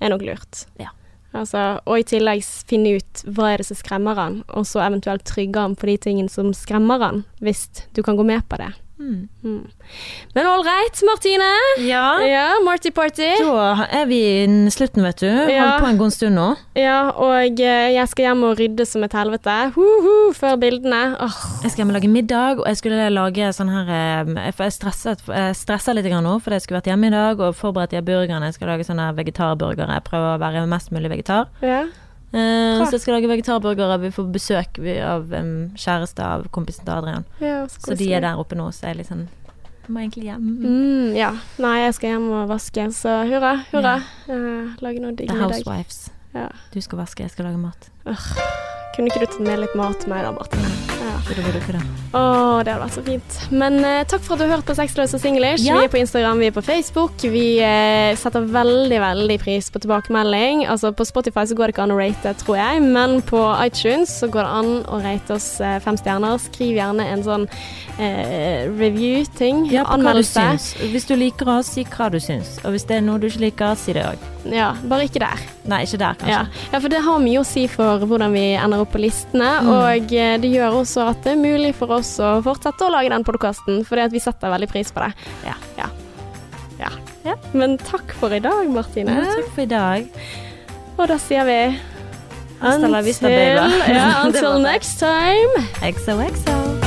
er nok lurt. Ja. Altså, og i tillegg finne ut hva er det som skremmer han, og så eventuelt trygge han på de tingene som skremmer han, hvis du kan gå med på det. Mm. Mm. Men ålreit, Martine. Ja, Ja, Marty Party. da er vi i slutten, vet du. Ja. Holdt på en god stund nå. Ja, og eh, jeg skal hjem og rydde som et helvete. Huhu, før bildene. Oh. Jeg skal hjem og lage middag, og jeg skulle lage sånn her eh, jeg stresset, litt grann nå, fordi jeg skulle vært hjemme i dag og forberedt de burgerne. Jeg skal lage sånne vegetarburgere. Jeg prøver å være mest mulig vegetar. ja. Bra. så jeg skal lage vegetarburgere. Vi får besøk av um, kjæreste av kompisen til Adrian. ja Så de er der oppe nå, så jeg er litt sånn må egentlig hjem. Mm, ja. Nei, jeg skal hjem og vaske, så hurra, hurra. Uh, lage noe digg The. Housewives. Ja. Du skal vaske, jeg skal lage mat. Kunne ikke du tatt med litt mat til meg da, Martine? Ja. Å, det hadde vært så fint. Men uh, takk for at du har hørt på Sexløs og singlish. Ja. Vi er på Instagram, vi er på Facebook. Vi uh, setter veldig, veldig pris på tilbakemelding. Altså På Spotify så går det ikke an å rate, tror jeg, men på iTunes så går det an å rate oss uh, fem stjerner. Skriv gjerne en sånn review-ting. Ja, du Anmeldelse. syns. Hvis du liker oss, si hva du syns. Og hvis det er noe du ikke liker, si det òg. Ja, bare ikke der. Nei, ikke der, kanskje. Ja. ja, for det har mye å si for hvordan vi ender opp på listene. Mm. Og det gjør også at det er mulig for oss å fortsette å lage den podkasten, fordi at vi setter veldig pris på det. Ja. Ja. ja. Ja. Men takk for i dag, Martine. Ja, takk for i dag. Og da sier vi Until, until, ja, until next time. XOXO.